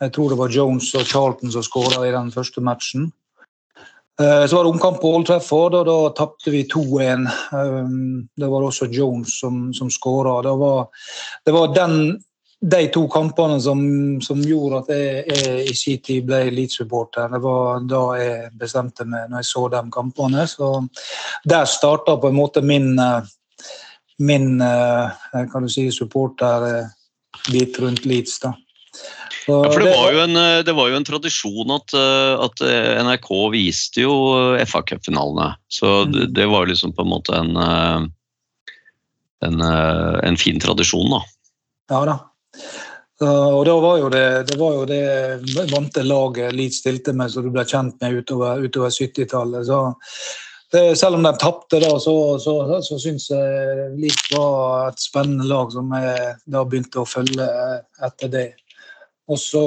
C: Jeg tror det var Jones og Charlton som skåra i den første matchen. Eh, Så var det omkamp på Old Trafford, og da tapte vi 2-1. Um, Det var også Jones som, som skåra. Det det var den, de to kampene som, som gjorde at jeg, jeg i sin tid ble Leeds-supporter. Det var da jeg bestemte meg når jeg så de kampene. Så der starta på en måte min, eh, min eh, kan du si, supporterbit rundt Leeds. da.
A: Ja, for det var en, eh, det var jo en tradisjon at, eh, at eh, NRK viste jo eh, FA-cupfinalene. Så det, det var liksom på en måte en, eh, en, eh, en fin tradisjon, da.
C: Ja da. Og da var jo det, det var jo det vante laget Leeds stilte med, som du ble kjent med utover, utover 70-tallet. Så det, selv om de tapte da, så, så, så syns jeg Leeds var et spennende lag som jeg da begynte å følge etter det. Og så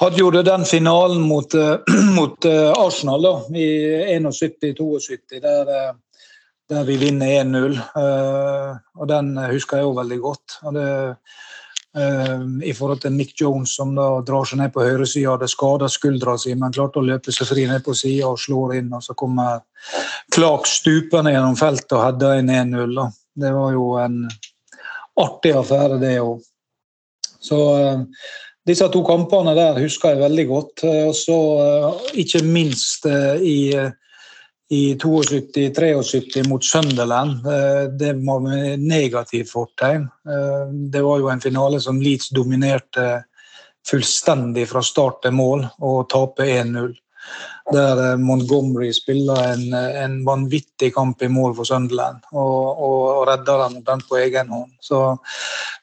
C: hadde jo det den finalen mot, eh, mot eh, Arsenal da, i 71-72, der, eh, der vi vinner 1-0. Eh, og Den husker jeg òg veldig godt. Og det, eh, I forhold til Nick Jones, som da drar seg ned på høyresida, Det skader skuldra si, men klarte å løpe seg fri ned på sida og slår inn. og Så kommer Clark stupende gjennom feltet og header inn 1-0. Det var jo en artig affære, det òg. Så eh, disse to kampene der husker jeg veldig godt. Eh, Og så eh, ikke minst eh, i, i 72-73 mot Sunderland. Eh, Det var med negativt fortegn. Eh, Det var jo en finale som Leeds dominerte fullstendig fra start til mål og taper 1-0. Der eh, Montgomery spiller en, en vanvittig kamp i mål for Sunderland og, og, redder dem den på egen hånd. Så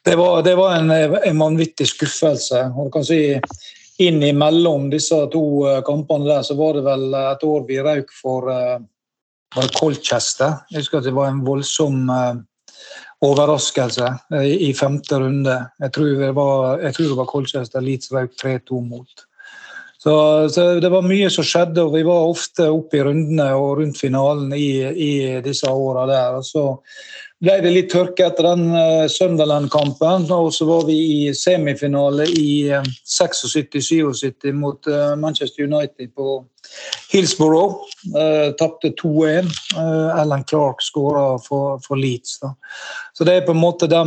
C: det var, det var en, en vanvittig skuffelse. Og du kan si Innimellom disse to eh, kampene der, så var det vel et år vi røyk for eh, var Colchester. Jeg husker at det var en voldsom eh, overraskelse eh, i femte runde. Jeg tror det var, tror det var Colchester Leeds røyk 3-2 mot. Så, så det var mye som skjedde, og vi var ofte oppe i rundene og rundt finalen i, i disse åra der. Og så ble det litt tørke etter den uh, Sunderland-kampen, og så var vi i semifinale i uh, 76-77 mot uh, Manchester United på Hillsborough. Uh, Tapte 2-1. Uh, Alan Clark skåra for, for Leeds. Da. Så det er på en måte de,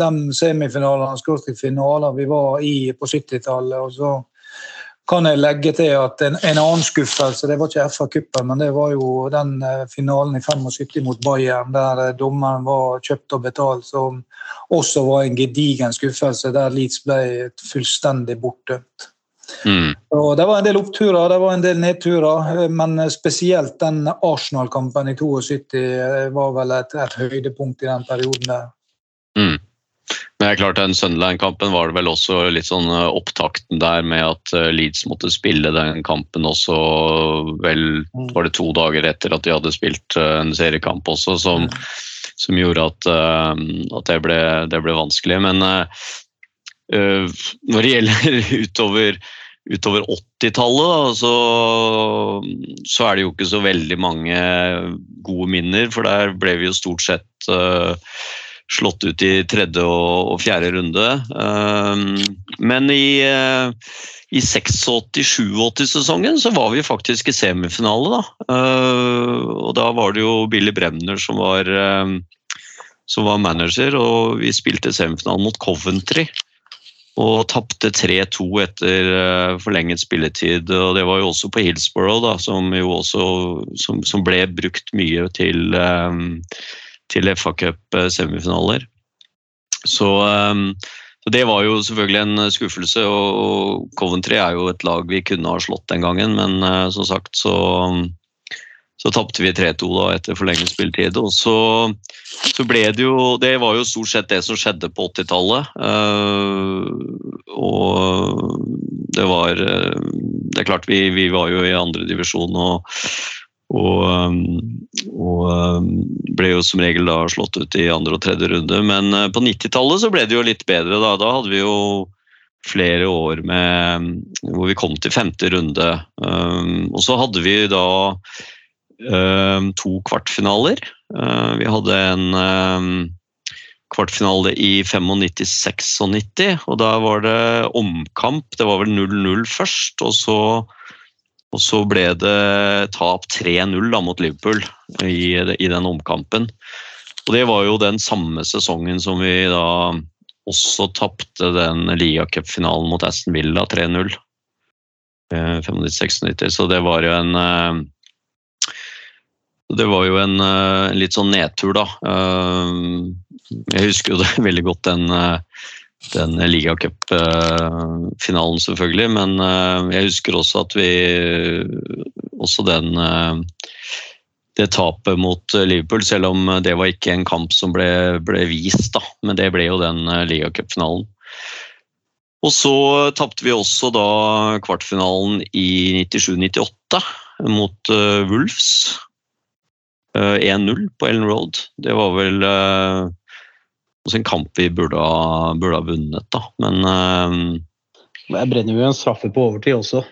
C: de semifinalene og finaler vi var i på 70-tallet. og så kan jeg legge til at en, en annen skuffelse, det var ikke FA-cupen, men det var jo den eh, finalen i 75 mot Bayern, der eh, dommeren var kjøpt og betalt, som også var en gedigen skuffelse, der Leeds ble fullstendig bortdømt.
A: Mm.
C: Og det var en del oppturer, det var en del nedturer, eh, men spesielt den Arsenal-kampen i 72 eh, var vel et, et høydepunkt i den perioden der.
A: Mm. Men det er klart den Sunderland-kampen var det vel også litt sånn eh, opptakten der med at eh, Leeds måtte spille den kampen også vel var det to dager etter at de hadde spilt eh, en seriekamp også, som, som gjorde at, at det, ble, det ble vanskelig. Men når det gjelder utover utover 80-tallet, så, så er det jo ikke så veldig mange gode minner, for der ble vi jo stort sett eh, slått ut i tredje og, og fjerde runde. Um, men i, uh, i 86-87-sesongen så var vi faktisk i semifinale, da. Uh, og da var det jo Billy Bremner som var, um, som var manager, og vi spilte semifinalen mot Coventry. Og tapte 3-2 etter forlenget spilletid. og Det var jo også på Hillsborough, da, som, også, som, som ble brukt mye til til FA Cup-semifinaler. Så, um, så, det var jo selvfølgelig en skuffelse, og Coventry er jo et lag vi kunne ha slått den gangen, men uh, som sagt så, så tapte vi 3-2 da etter forlenget spilletid. Og så, så, ble det jo Det var jo stort sett det som skjedde på 80-tallet. Uh, og det var Det er klart, vi, vi var jo i andredivisjon og og, og, ble jo som regel da slått ut i andre og tredje runde. Men eh, på 90-tallet så ble det jo litt bedre. Da, da hadde vi jo flere år med, hvor vi kom til femte runde. Og så hadde vi da to kvartfinaler. Vi hadde en kvartfinale i 95-96, og da var det omkamp. Det var vel 0-0 først, og så og så ble det tap 3-0 mot Liverpool i, i, den omkampen. Og det var jo den samme sesongen som vi da også tapte den ligacupfinalen mot Aston Villa 3-0. 95-96, eh, så det var jo en eh, det var jo en, en eh, litt sånn nedtur, da. Jeg husker jo det veldig godt den den ligacupfinalen, selvfølgelig. Men eh, jeg husker også at vi Også den eh, det tapet mot Liverpool, selv om det var ikke en kamp som ble, ble vist, da. Men det ble jo den eh, ligacupfinalen. Og så tapte vi også da kvartfinalen i 97-98 mot Wolves. Uh, 1-0 på Ellen Road. Det var vel også en kamp vi burde ha, burde ha vunnet, da. Men,
B: Jeg brenner jo en straffe på overtid også.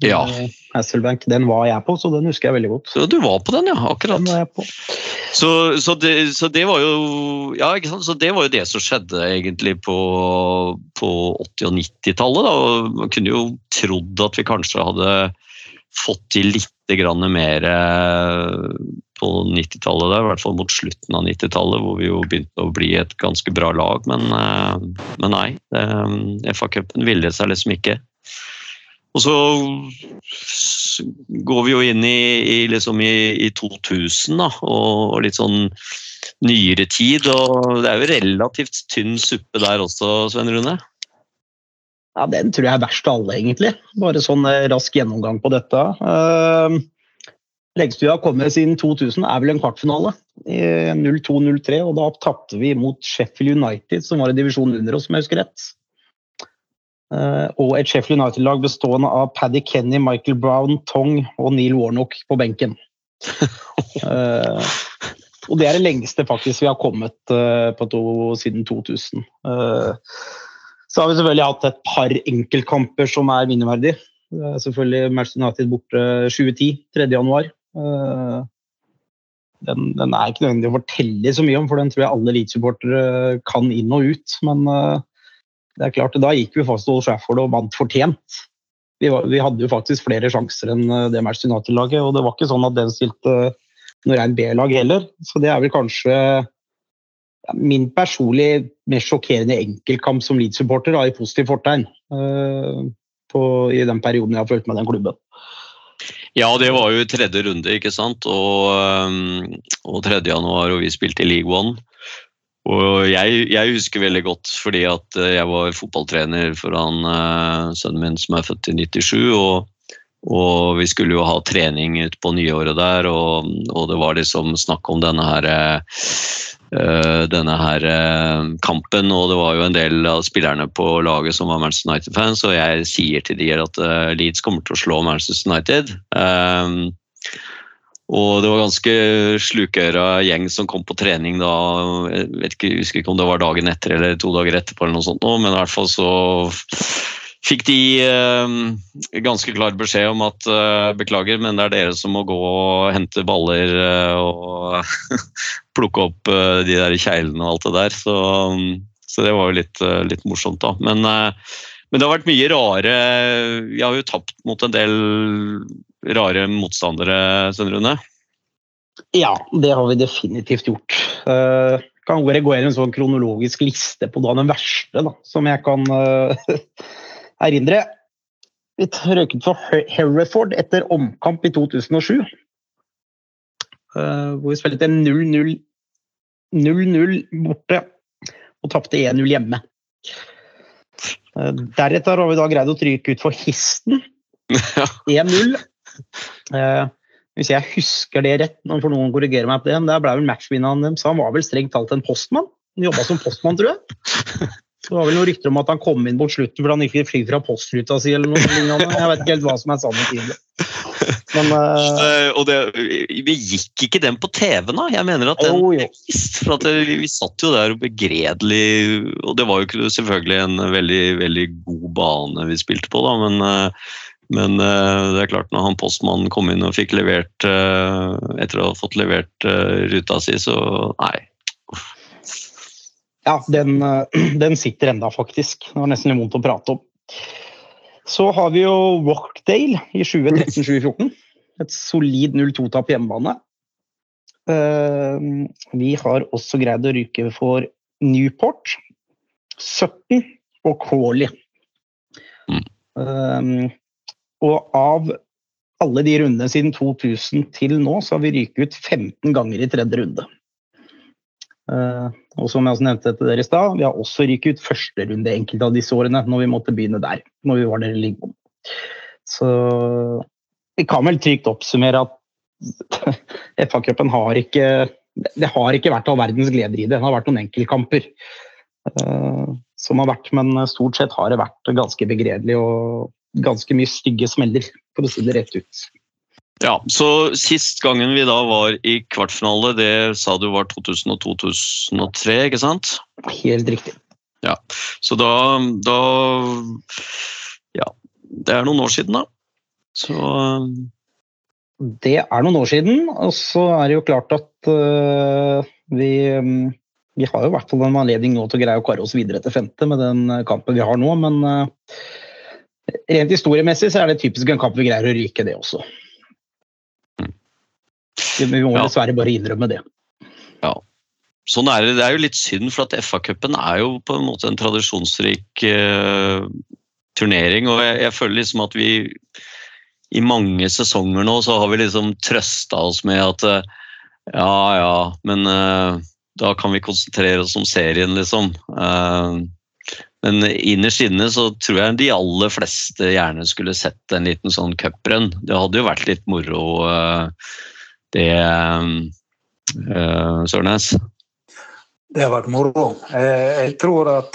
A: Ja.
B: Eh, Hasselbank, den var jeg på, så den husker jeg veldig godt.
A: Så du var på den, ja. Akkurat.
B: Den var jeg på.
A: Så, så, det, så det var jo Ja, ikke sant? Så det var jo det som skjedde egentlig på, på 80- og 90-tallet. Man kunne jo trodd at vi kanskje hadde fått til litt mer eh, på 90-tallet, der, i hvert fall mot slutten av 90-tallet, hvor vi jo begynte å bli et ganske bra lag. Men, eh, men nei, FA-cupen ville seg liksom ikke. Og så går vi jo inn i, i, liksom i, i 2000 da, og, og litt sånn nyere tid. Og det er jo relativt tynn suppe der også, Svein Rune?
B: Ja, Den tror jeg er verst av alle, egentlig. Bare sånn eh, rask gjennomgang på dette. Uh, Lengst vi har kommet siden 2000 er vel en kvartfinale. i 0-2-0-3, og da tapte vi mot Sheffield United, som var i divisjonen under oss, om jeg husker rett. Eh, og et Sheffield United-lag bestående av Paddy Kenny, Michael Brown, Tong og Neil Warnock på benken. Eh, og det er det lengste faktisk vi har kommet eh, på to, siden 2000. Eh, så har vi selvfølgelig hatt et par enkeltkamper som er er selvfølgelig Manchester United borte 2010, 3. Eh, Den, den er ikke nødvendig å fortelle så mye om, for den tror jeg alle Leeds-supportere kan inn og ut. Men eh, det er klart, da gikk vi fast til Old Trafford og vant fortjent. Vi, var, vi hadde jo faktisk flere sjanser enn eh, det Manchester United-laget, og det var ikke sånn at den stilte noe rein B-lag heller. Så det er vel kanskje ja, min personlig mest sjokkerende enkeltkamp som Leeds-supporter, i positiv fortegn. uh, på, I den perioden jeg har fulgt med den klubben.
A: Ja, det var jo tredje runde, ikke sant. Og, um, og 3. januar, og vi spilte i League One. Og jeg, jeg husker veldig godt fordi at eh, jeg var fotballtrener for han eh, sønnen min som er født i 97. og og vi skulle jo ha trening ut på nyåret der, og, og det var liksom snakk om denne her eh, denne her eh, kampen, og det var jo en del av spillerne på laget som var Manchester United-fans, og jeg sier til de at eh, Leeds kommer til å slå Manchester United. Og det var ganske slukøra gjeng som kom på trening da. Jeg ikke, husker ikke om det var dagen etter eller to dager etterpå, eller noe sånt, men i hvert fall så fikk de eh, ganske klar beskjed om at eh, beklager, men det er dere som må gå og hente baller eh, og plukke opp de der kjeglene og alt det der. Så, så det var jo litt, litt morsomt, da. Men, men det har vært mye rare Vi har jo tapt mot en del rare motstandere, Svein Rune.
B: Ja, det har vi definitivt gjort. Kan bare gå gjennom en sånn kronologisk liste på da den verste da, som jeg kan erindre. Vi røyket for Her- Hereford etter omkamp i 2007. Uh, hvor vi spilte 0-0 0-0 borte og tapte 1-0 hjemme. Uh, deretter har vi da greid å trykke ut for Histen 1-0. Uh, hvis jeg husker det rett, nå får noen korrigere meg på det, men der ble vel matchvinneren deres. Han var vel strengt talt en postmann? Han jobba som postmann, tror jeg. Det var vel noen rykter om at han kom inn mot slutten fordi han ikke fikk fra postruta si. eller noe lignende. Jeg vet ikke helt hva som er sannhet i det. Men Eh,
A: og det, vi gikk ikke den på TV, da. Jeg mener at den oh, vist. For at vi satt jo der begredelig Og det var jo selvfølgelig en veldig, veldig god bane vi spilte på, da, men, eh, men eh, det er klart når han postmannen kom inn og fikk levert Etter å ha fått levert ruta si, så nei.
B: Ja, den, eh, den sitter enda, faktisk. Det var nesten litt vondt å prate om. Så har vi jo Rockdale i 2013-2014. Et solid 0-2-tap på hjemmebane. Eh, Vi har også greid å ryke for Newport, 17 og Crawley.
A: Mm.
B: Eh, Og av alle de rundene siden 2000 til nå, så har vi ryket ut 15 ganger i tredje runde. Eh, og som jeg også nevnte til dere i stad, vi har også ryket ut første runde enkelte av disse årene, når vi måtte begynne der. når vi var der i Så vi kan vel trygt oppsummere at FA-cupen har ikke det har ikke vært all verdens gleder i det. Det har vært noen enkeltkamper eh, som har vært, men stort sett har det vært ganske begredelig og ganske mye stygge smeller, for å si det rett ut.
A: Ja, så Sist gangen vi da var i kvartfinale, det sa du var 2000-2003, ikke sant?
B: Helt riktig.
A: Ja, Så da, da det er noen år siden, da. Så
B: Det er noen år siden, og så er det jo klart at uh, vi, vi har jo i hvert fall en anledning nå til å greie å kare oss videre til femte med den kampen vi har nå, men uh, rent historiemessig så er det typisk en kamp vi greier å ryke, det også. Vi må
A: Ja.
B: dessverre bare innrømme det.
A: sånn er det. Det er jo litt synd, for at FA-cupen er jo på en måte en tradisjonsrik eh, turnering. Og jeg, jeg føler liksom at vi i mange sesonger nå så har vi liksom trøsta oss med at eh, ja ja, men eh, da kan vi konsentrere oss om serien, liksom. Eh, men innerst inne så tror jeg de aller fleste gjerne skulle sett en liten sånn cuprun. Det hadde jo vært litt moro, eh, det, uh, Sørnes.
C: Det har vært moro. Eh, Jeg tror at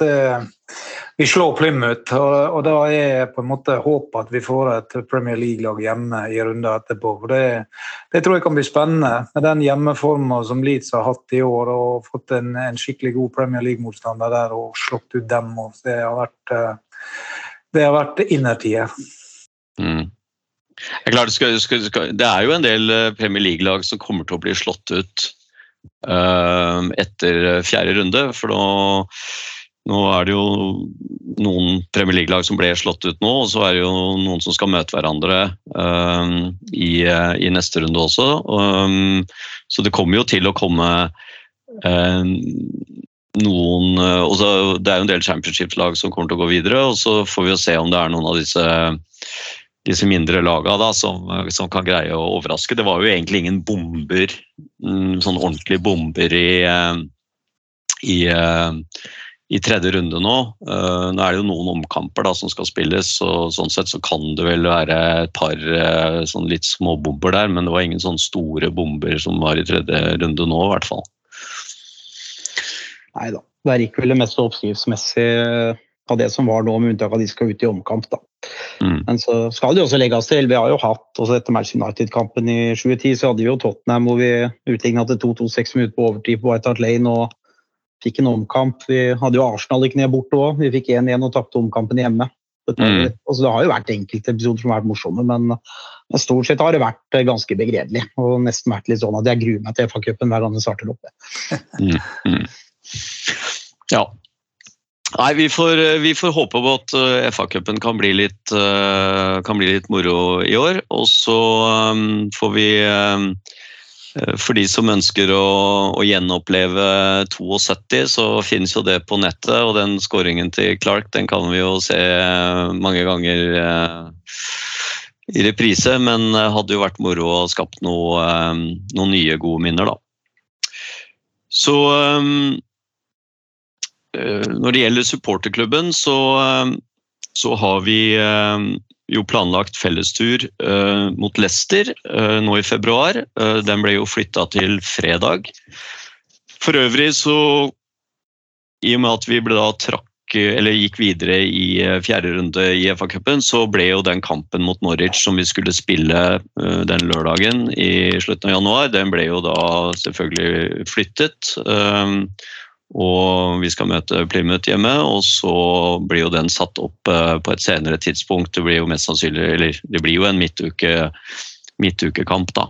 C: vi slår Plymouth, og da er på en måte håpet at vi får et Premier League-lag hjemme i runder etterpå. Det, det tror jeg kan bli spennende, med den hjemmeforma som Leeds har hatt i år, og fått en, en skikkelig god Premier League-motstander der og slått ut dem. Det har vært, det har vært innertier.
A: Mm. Det, er klart, skal, skal, skal, det er jo en del eh, Premier League-lag som kommer til å bli slått ut uh, etter fjerde runde. For nå, nå er det jo noen Premier League-lag som ble slått ut nå, og så er det jo noen som skal møte hverandre uh, i, eh, i neste runde også. Um, så det kommer jo til å komme uh, noen eh, også, Det er jo en del championship-lag som kommer til å gå videre, og så får vi jo se om det er noen av disse disse mindre lagene da, som, som kan greie å overraske. Det var jo egentlig ingen bomber, mm, sånn ordentlige bomber i, eh, i, eh, i tredje runde nå. Eh, Nå er det jo noen omkamper da, som skal spilles, og sånn sett så kan det vel være et par sånn litt små bomber der, men det var ingen sånn store bomber som var i tredje runde nå, i hvert fall.
B: Nei da. Der gikk vel det meste oppskriftsmessig av det som var nå, med unntak av de skal ut i omkamp. da.
A: Mm.
B: Men så skal det jo også legges til. Vi har jo hatt også etter Match United-kampen i 2010, så hadde vi jo Tottenham hvor vi utligna til 2-2-6 minutter på overtid på White Hart Lane og fikk en omkamp. Vi hadde jo Arsenal ikke ned borte òg. Vi fikk 1-1 og tapte omkampen hjemme. Det,
A: Mm.
B: altså, det har jo vært enkelte episoder som har vært morsomme, men, men stort sett har det vært eh, ganske begredelig. Og nesten vært litt sånn at jeg gruer meg til FA-cupen hver gang den starter opp.
A: Ja. Nei, vi får, vi får håpe på at eh, FA-cupen kan, bli litt, eh, kan bli litt moro i år. Og så får vi eh, For de som ønsker å, å gjenoppleve 72, så finnes jo det på nettet. Og den skåringen til Clark den kan vi jo se mange ganger eh, i reprise. Men hadde jo vært moro å skapt noe, noen nye, gode minner, da. Så Eh, Når det gjelder supporterklubben, så, eh, så har vi eh, jo planlagt fellestur eh, mot Leicester eh, nå i februar. Eh, Den ble jo flytta til fredag. For øvrig så I og med at vi ble da trakk eller gikk videre i eh, fjerde runde i FA-cupen, så ble jo den kampen mot Norwich som vi skulle spille eh, den lørdagen i slutten av januar, den ble jo da selvfølgelig flyttet. Og vi skal møte Plymouth hjemme, og så blir jo den satt opp eh, på et senere tidspunkt. Det blir jo mest sannsynlig, eller det blir jo en midtuke, midtukekamp, da.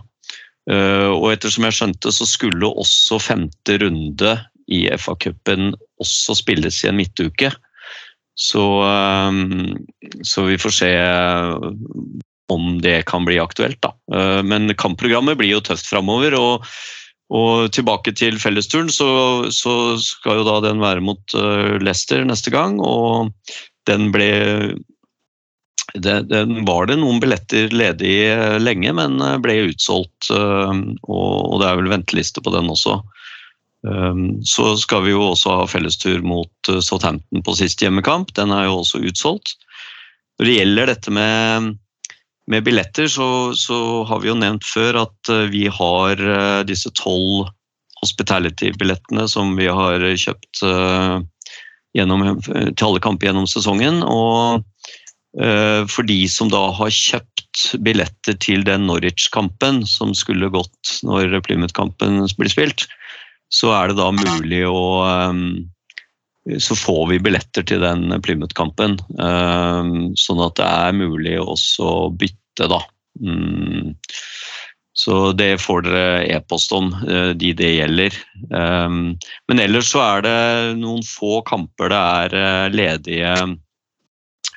A: Eh, Og ettersom jeg skjønte, så skulle også femte runde i FA-cupen også spilles i en midtuke. Så, eh, så vi får se om det kan bli aktuelt, da. Men kampprogrammet blir jo tøft framover. og og tilbake til fellesturen, så, så skal jo da den være mot uh, Leicester neste gang. Og den ble den, Den var det noen billetter ledig eh, lenge, men eh, ble utsolgt. og, det er vel venteliste på den også. Så skal vi jo også ha fellestur mot Southampton på sist hjemmekamp. Den er jo også utsolgt. Når det gjelder dette med med billetter så, så, har vi jo nevnt før at eh, vi har eh, disse tolv hospitality-billettene som vi har kjøpt uh, gjennom, til alle kamper gjennom sesongen. Og for de som da har kjøpt billetter til den Norwich-kampen som skulle gått når Plymouth-kampen blir spilt, så er det da mulig å, så får vi billetter til den Plymouth-kampen. Eh, sånn at det er mulig også å bytte, da. Mm. Så det får dere e-post om, eh, de det gjelder. Men ellers så er det noen få kamper det er ledige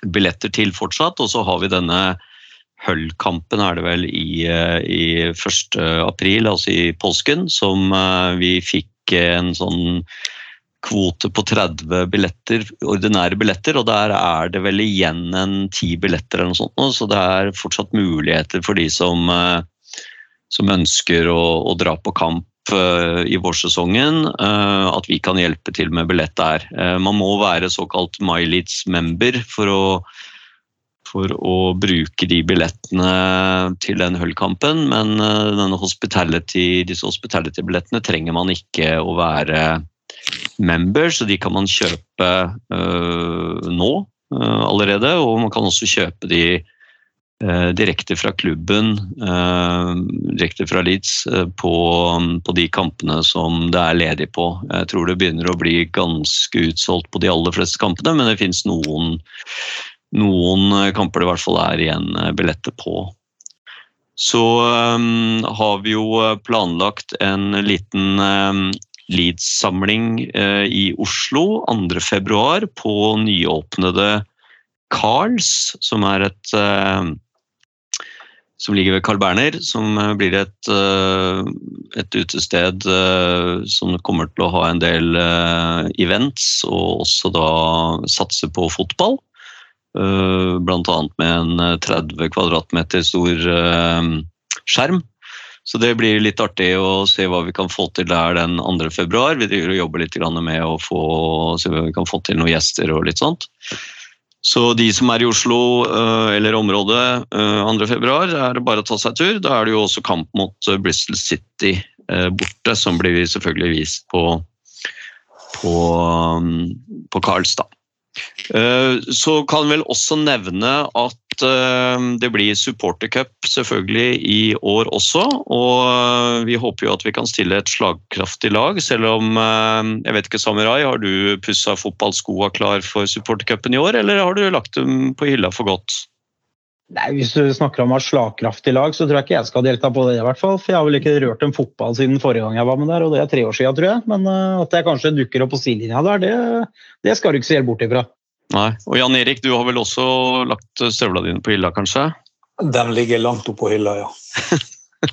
A: billetter til fortsatt, og så har vi denne Hull-kampen er det vel i, i 1. april, altså i påsken, som vi fikk en sånn kvote på 30 billetter, ordinære billetter, og der er det vel igjen en ti billetter eller noe sånt, så det er fortsatt muligheter for de som, eh, som ønsker å, å, dra på kamp eh, i vårsesongen, eh, at vi kan hjelpe til med billett der. Man må være såkalt MyLeads-member for å for å bruke de billettene til den Hull-kampen, men denne hospitality, disse hospitality-billettene trenger man ikke å være member, så de kan man kjøpe uh, nå uh, allerede. Og man kan også kjøpe de uh, direkte fra klubben, direkte fra Leeds, på, på, de kampene som det er ledig på. Jeg tror det begynner å bli ganske utsolgt på de aller fleste kampene, men det finnes noen, noen kamper det i hvert fall er igjen billetter på. Så um, har vi jo planlagt en liten um, Leeds-samling eh, i Oslo 2.2 på nyåpnede Carls, som er et eh, som ligger ved Carl Berner, som eh, blir et, et utested som kommer til å ha en del events, og også da satse på fotball. Annet med en 30 kvadratmeter stor skjerm så det blir litt artig å se hva vi kan få til der den 2. februar. Vi driver og jobber litt med å få, se hva vi kan få til noen gjester og litt sånt. Så de som er i Oslo eh, eller området 2. Eh, februar, er det bare å ta seg tur. Da er det jo også kamp mot eh, Bristol City borte, som blir selvfølgelig vist på, på, mm, på Karlstad. Så kan vel også nevne at Eh, det blir supportercup selvfølgelig i år også. Og eh, vi håper jo at vi kan stille et slagkraftig lag, selv om eh, Jeg vet ikke, Samurai, har du pussa fotballskoa klar for supportercupen i år, eller har du lagt dem på hylla for godt?
B: Nei, Hvis du snakker om et slagkraftig lag, så tror jeg ikke jeg skal delta på det. i hvert fall, For jeg har vel ikke rørt en fotball siden forrige gang jeg var med der, og det er tre år siden, tror jeg. Men at jeg kanskje dukker opp på sidelinja der, det, det skal du ikke se helt bort ifra.
A: Nei. Og Jan Erik, du har vel også lagt støvla dine på hylla, kanskje?
C: Den ligger langt oppå hylla, ja.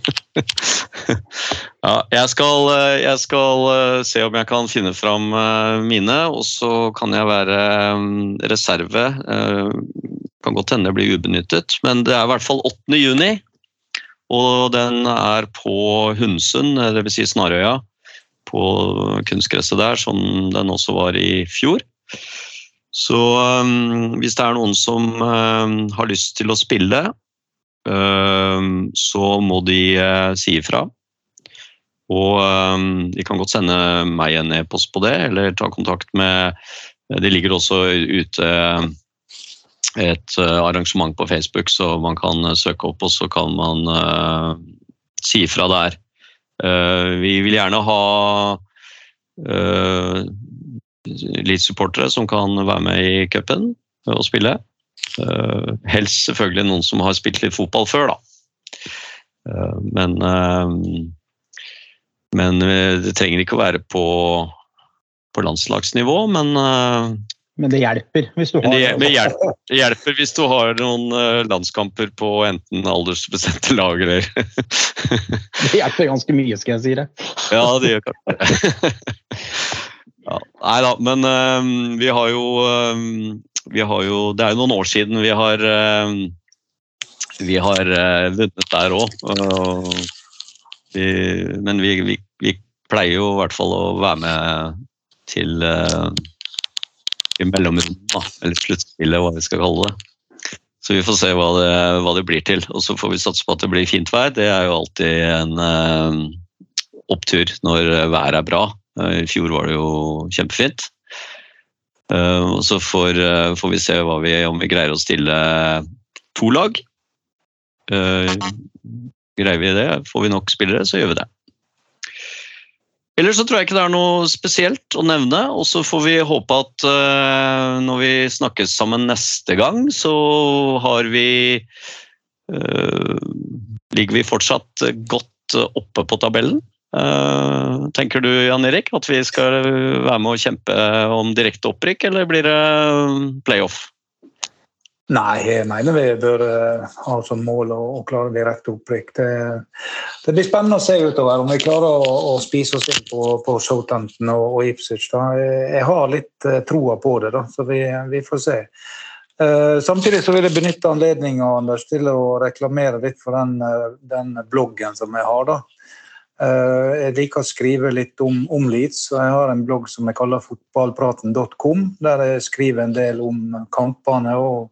A: ja, jeg skal, jeg skal, eh, se om jeg kan finne fram eh, mine, og så kan jeg være reserve reserve. Kan godt hende blir ubenyttet, men det er i hvert fall 8. juni. Og den er på Hundsund, dvs. Si Snarøya, på kunstgresset der, som den også var i fjor. Så um, hvis det er noen som um, har lyst til å spille, um, så må de uh, si ifra. Og de kan godt sende meg en e-post på det, eller ta kontakt med Det ligger også ute et uh, arrangement på Facebook, så man kan uh, søke opp, og så kan man uh, si fra der. vi vil gjerne ha litt supportere som kan være med i cupen og spille. Uh, helst selvfølgelig noen som har spilt litt fotball før, da. Eh, men, eh, men det trenger ikke å være på, på landslagsnivå, men
B: men det hjelper hvis du har
A: det, det, hjelper, det hjelper hvis du har noen landskamper på enten aldersbestemte lag eller
B: Det hjelper ganske mye, skal jeg si det.
A: Ja, det gjør kanskje det. Ja, nei da, men um, vi har jo um, Vi har jo Det er jo noen år siden vi har um, Vi har vunnet der òg. men vi, vi, vi, pleier jo i hvert fall å være med til i mellomrommet. Eller sluttspillet, hva vi skal kalle det. Så vi får se hva det, hva det, blir til. Og så får vi satse på at det blir fint vær. Det er jo alltid en opptur når været er bra. Eh, I fjor var det jo kjempefint. Eh, og så får, eh, får vi se vi, om vi greier å stille to lag. Greier vi det, får vi nok spillere, så gjør vi det. Ellers så tror jeg ikke det er noe spesielt å nevne. Og så får vi håpe at uh, når vi snakkes sammen neste gang, så har vi uh, Ligger vi fortsatt godt oppe på tabellen? Uh, tenker du Jan Erik at vi skal være med å kjempe om direkte opprykk, eller blir det playoff?
C: Nei, jeg mener vi bør uh, ha som mål å, å klare direkte opprykk. Det, det, blir spennende å se utover om vi klarer å, å spise oss inn på, på Southampton og, og Ipswich. Da. Jeg, har litt uh, troa på det, da, så vi, vi får se. Uh, samtidig så vil jeg benytte anledningen til å reklamere litt for den, den bloggen som jeg har. da. Eh, jeg liker å skrive litt om, om Leeds, og jeg har en blogg som jeg kaller fotballpraten.com, der jeg skriver en del om kampene og,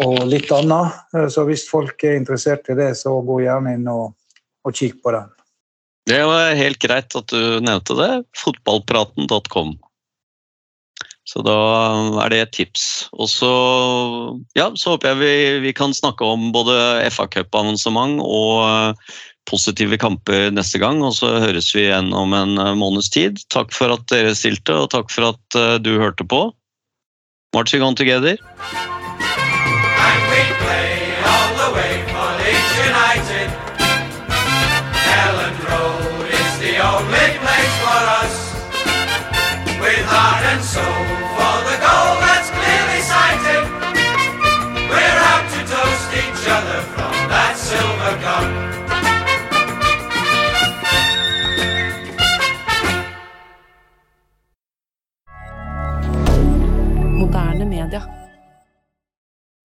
C: og, litt annet. Eh, så hvis folk er interessert i det, så gå gjerne inn og, og kikk på den.
A: Det var helt greit at du nevnte det. Fotballpraten.com. Så da er det et tips. Og så, ja, så håper jeg vi, vi kan snakke om både FA-cupavansement og positive kamper neste gang, og så høres vi igjen om en eh, måneds tid. Takk for at dere stilte, og takk for at eh, du hørte på. Marching on together. And we play all the way for Leeds.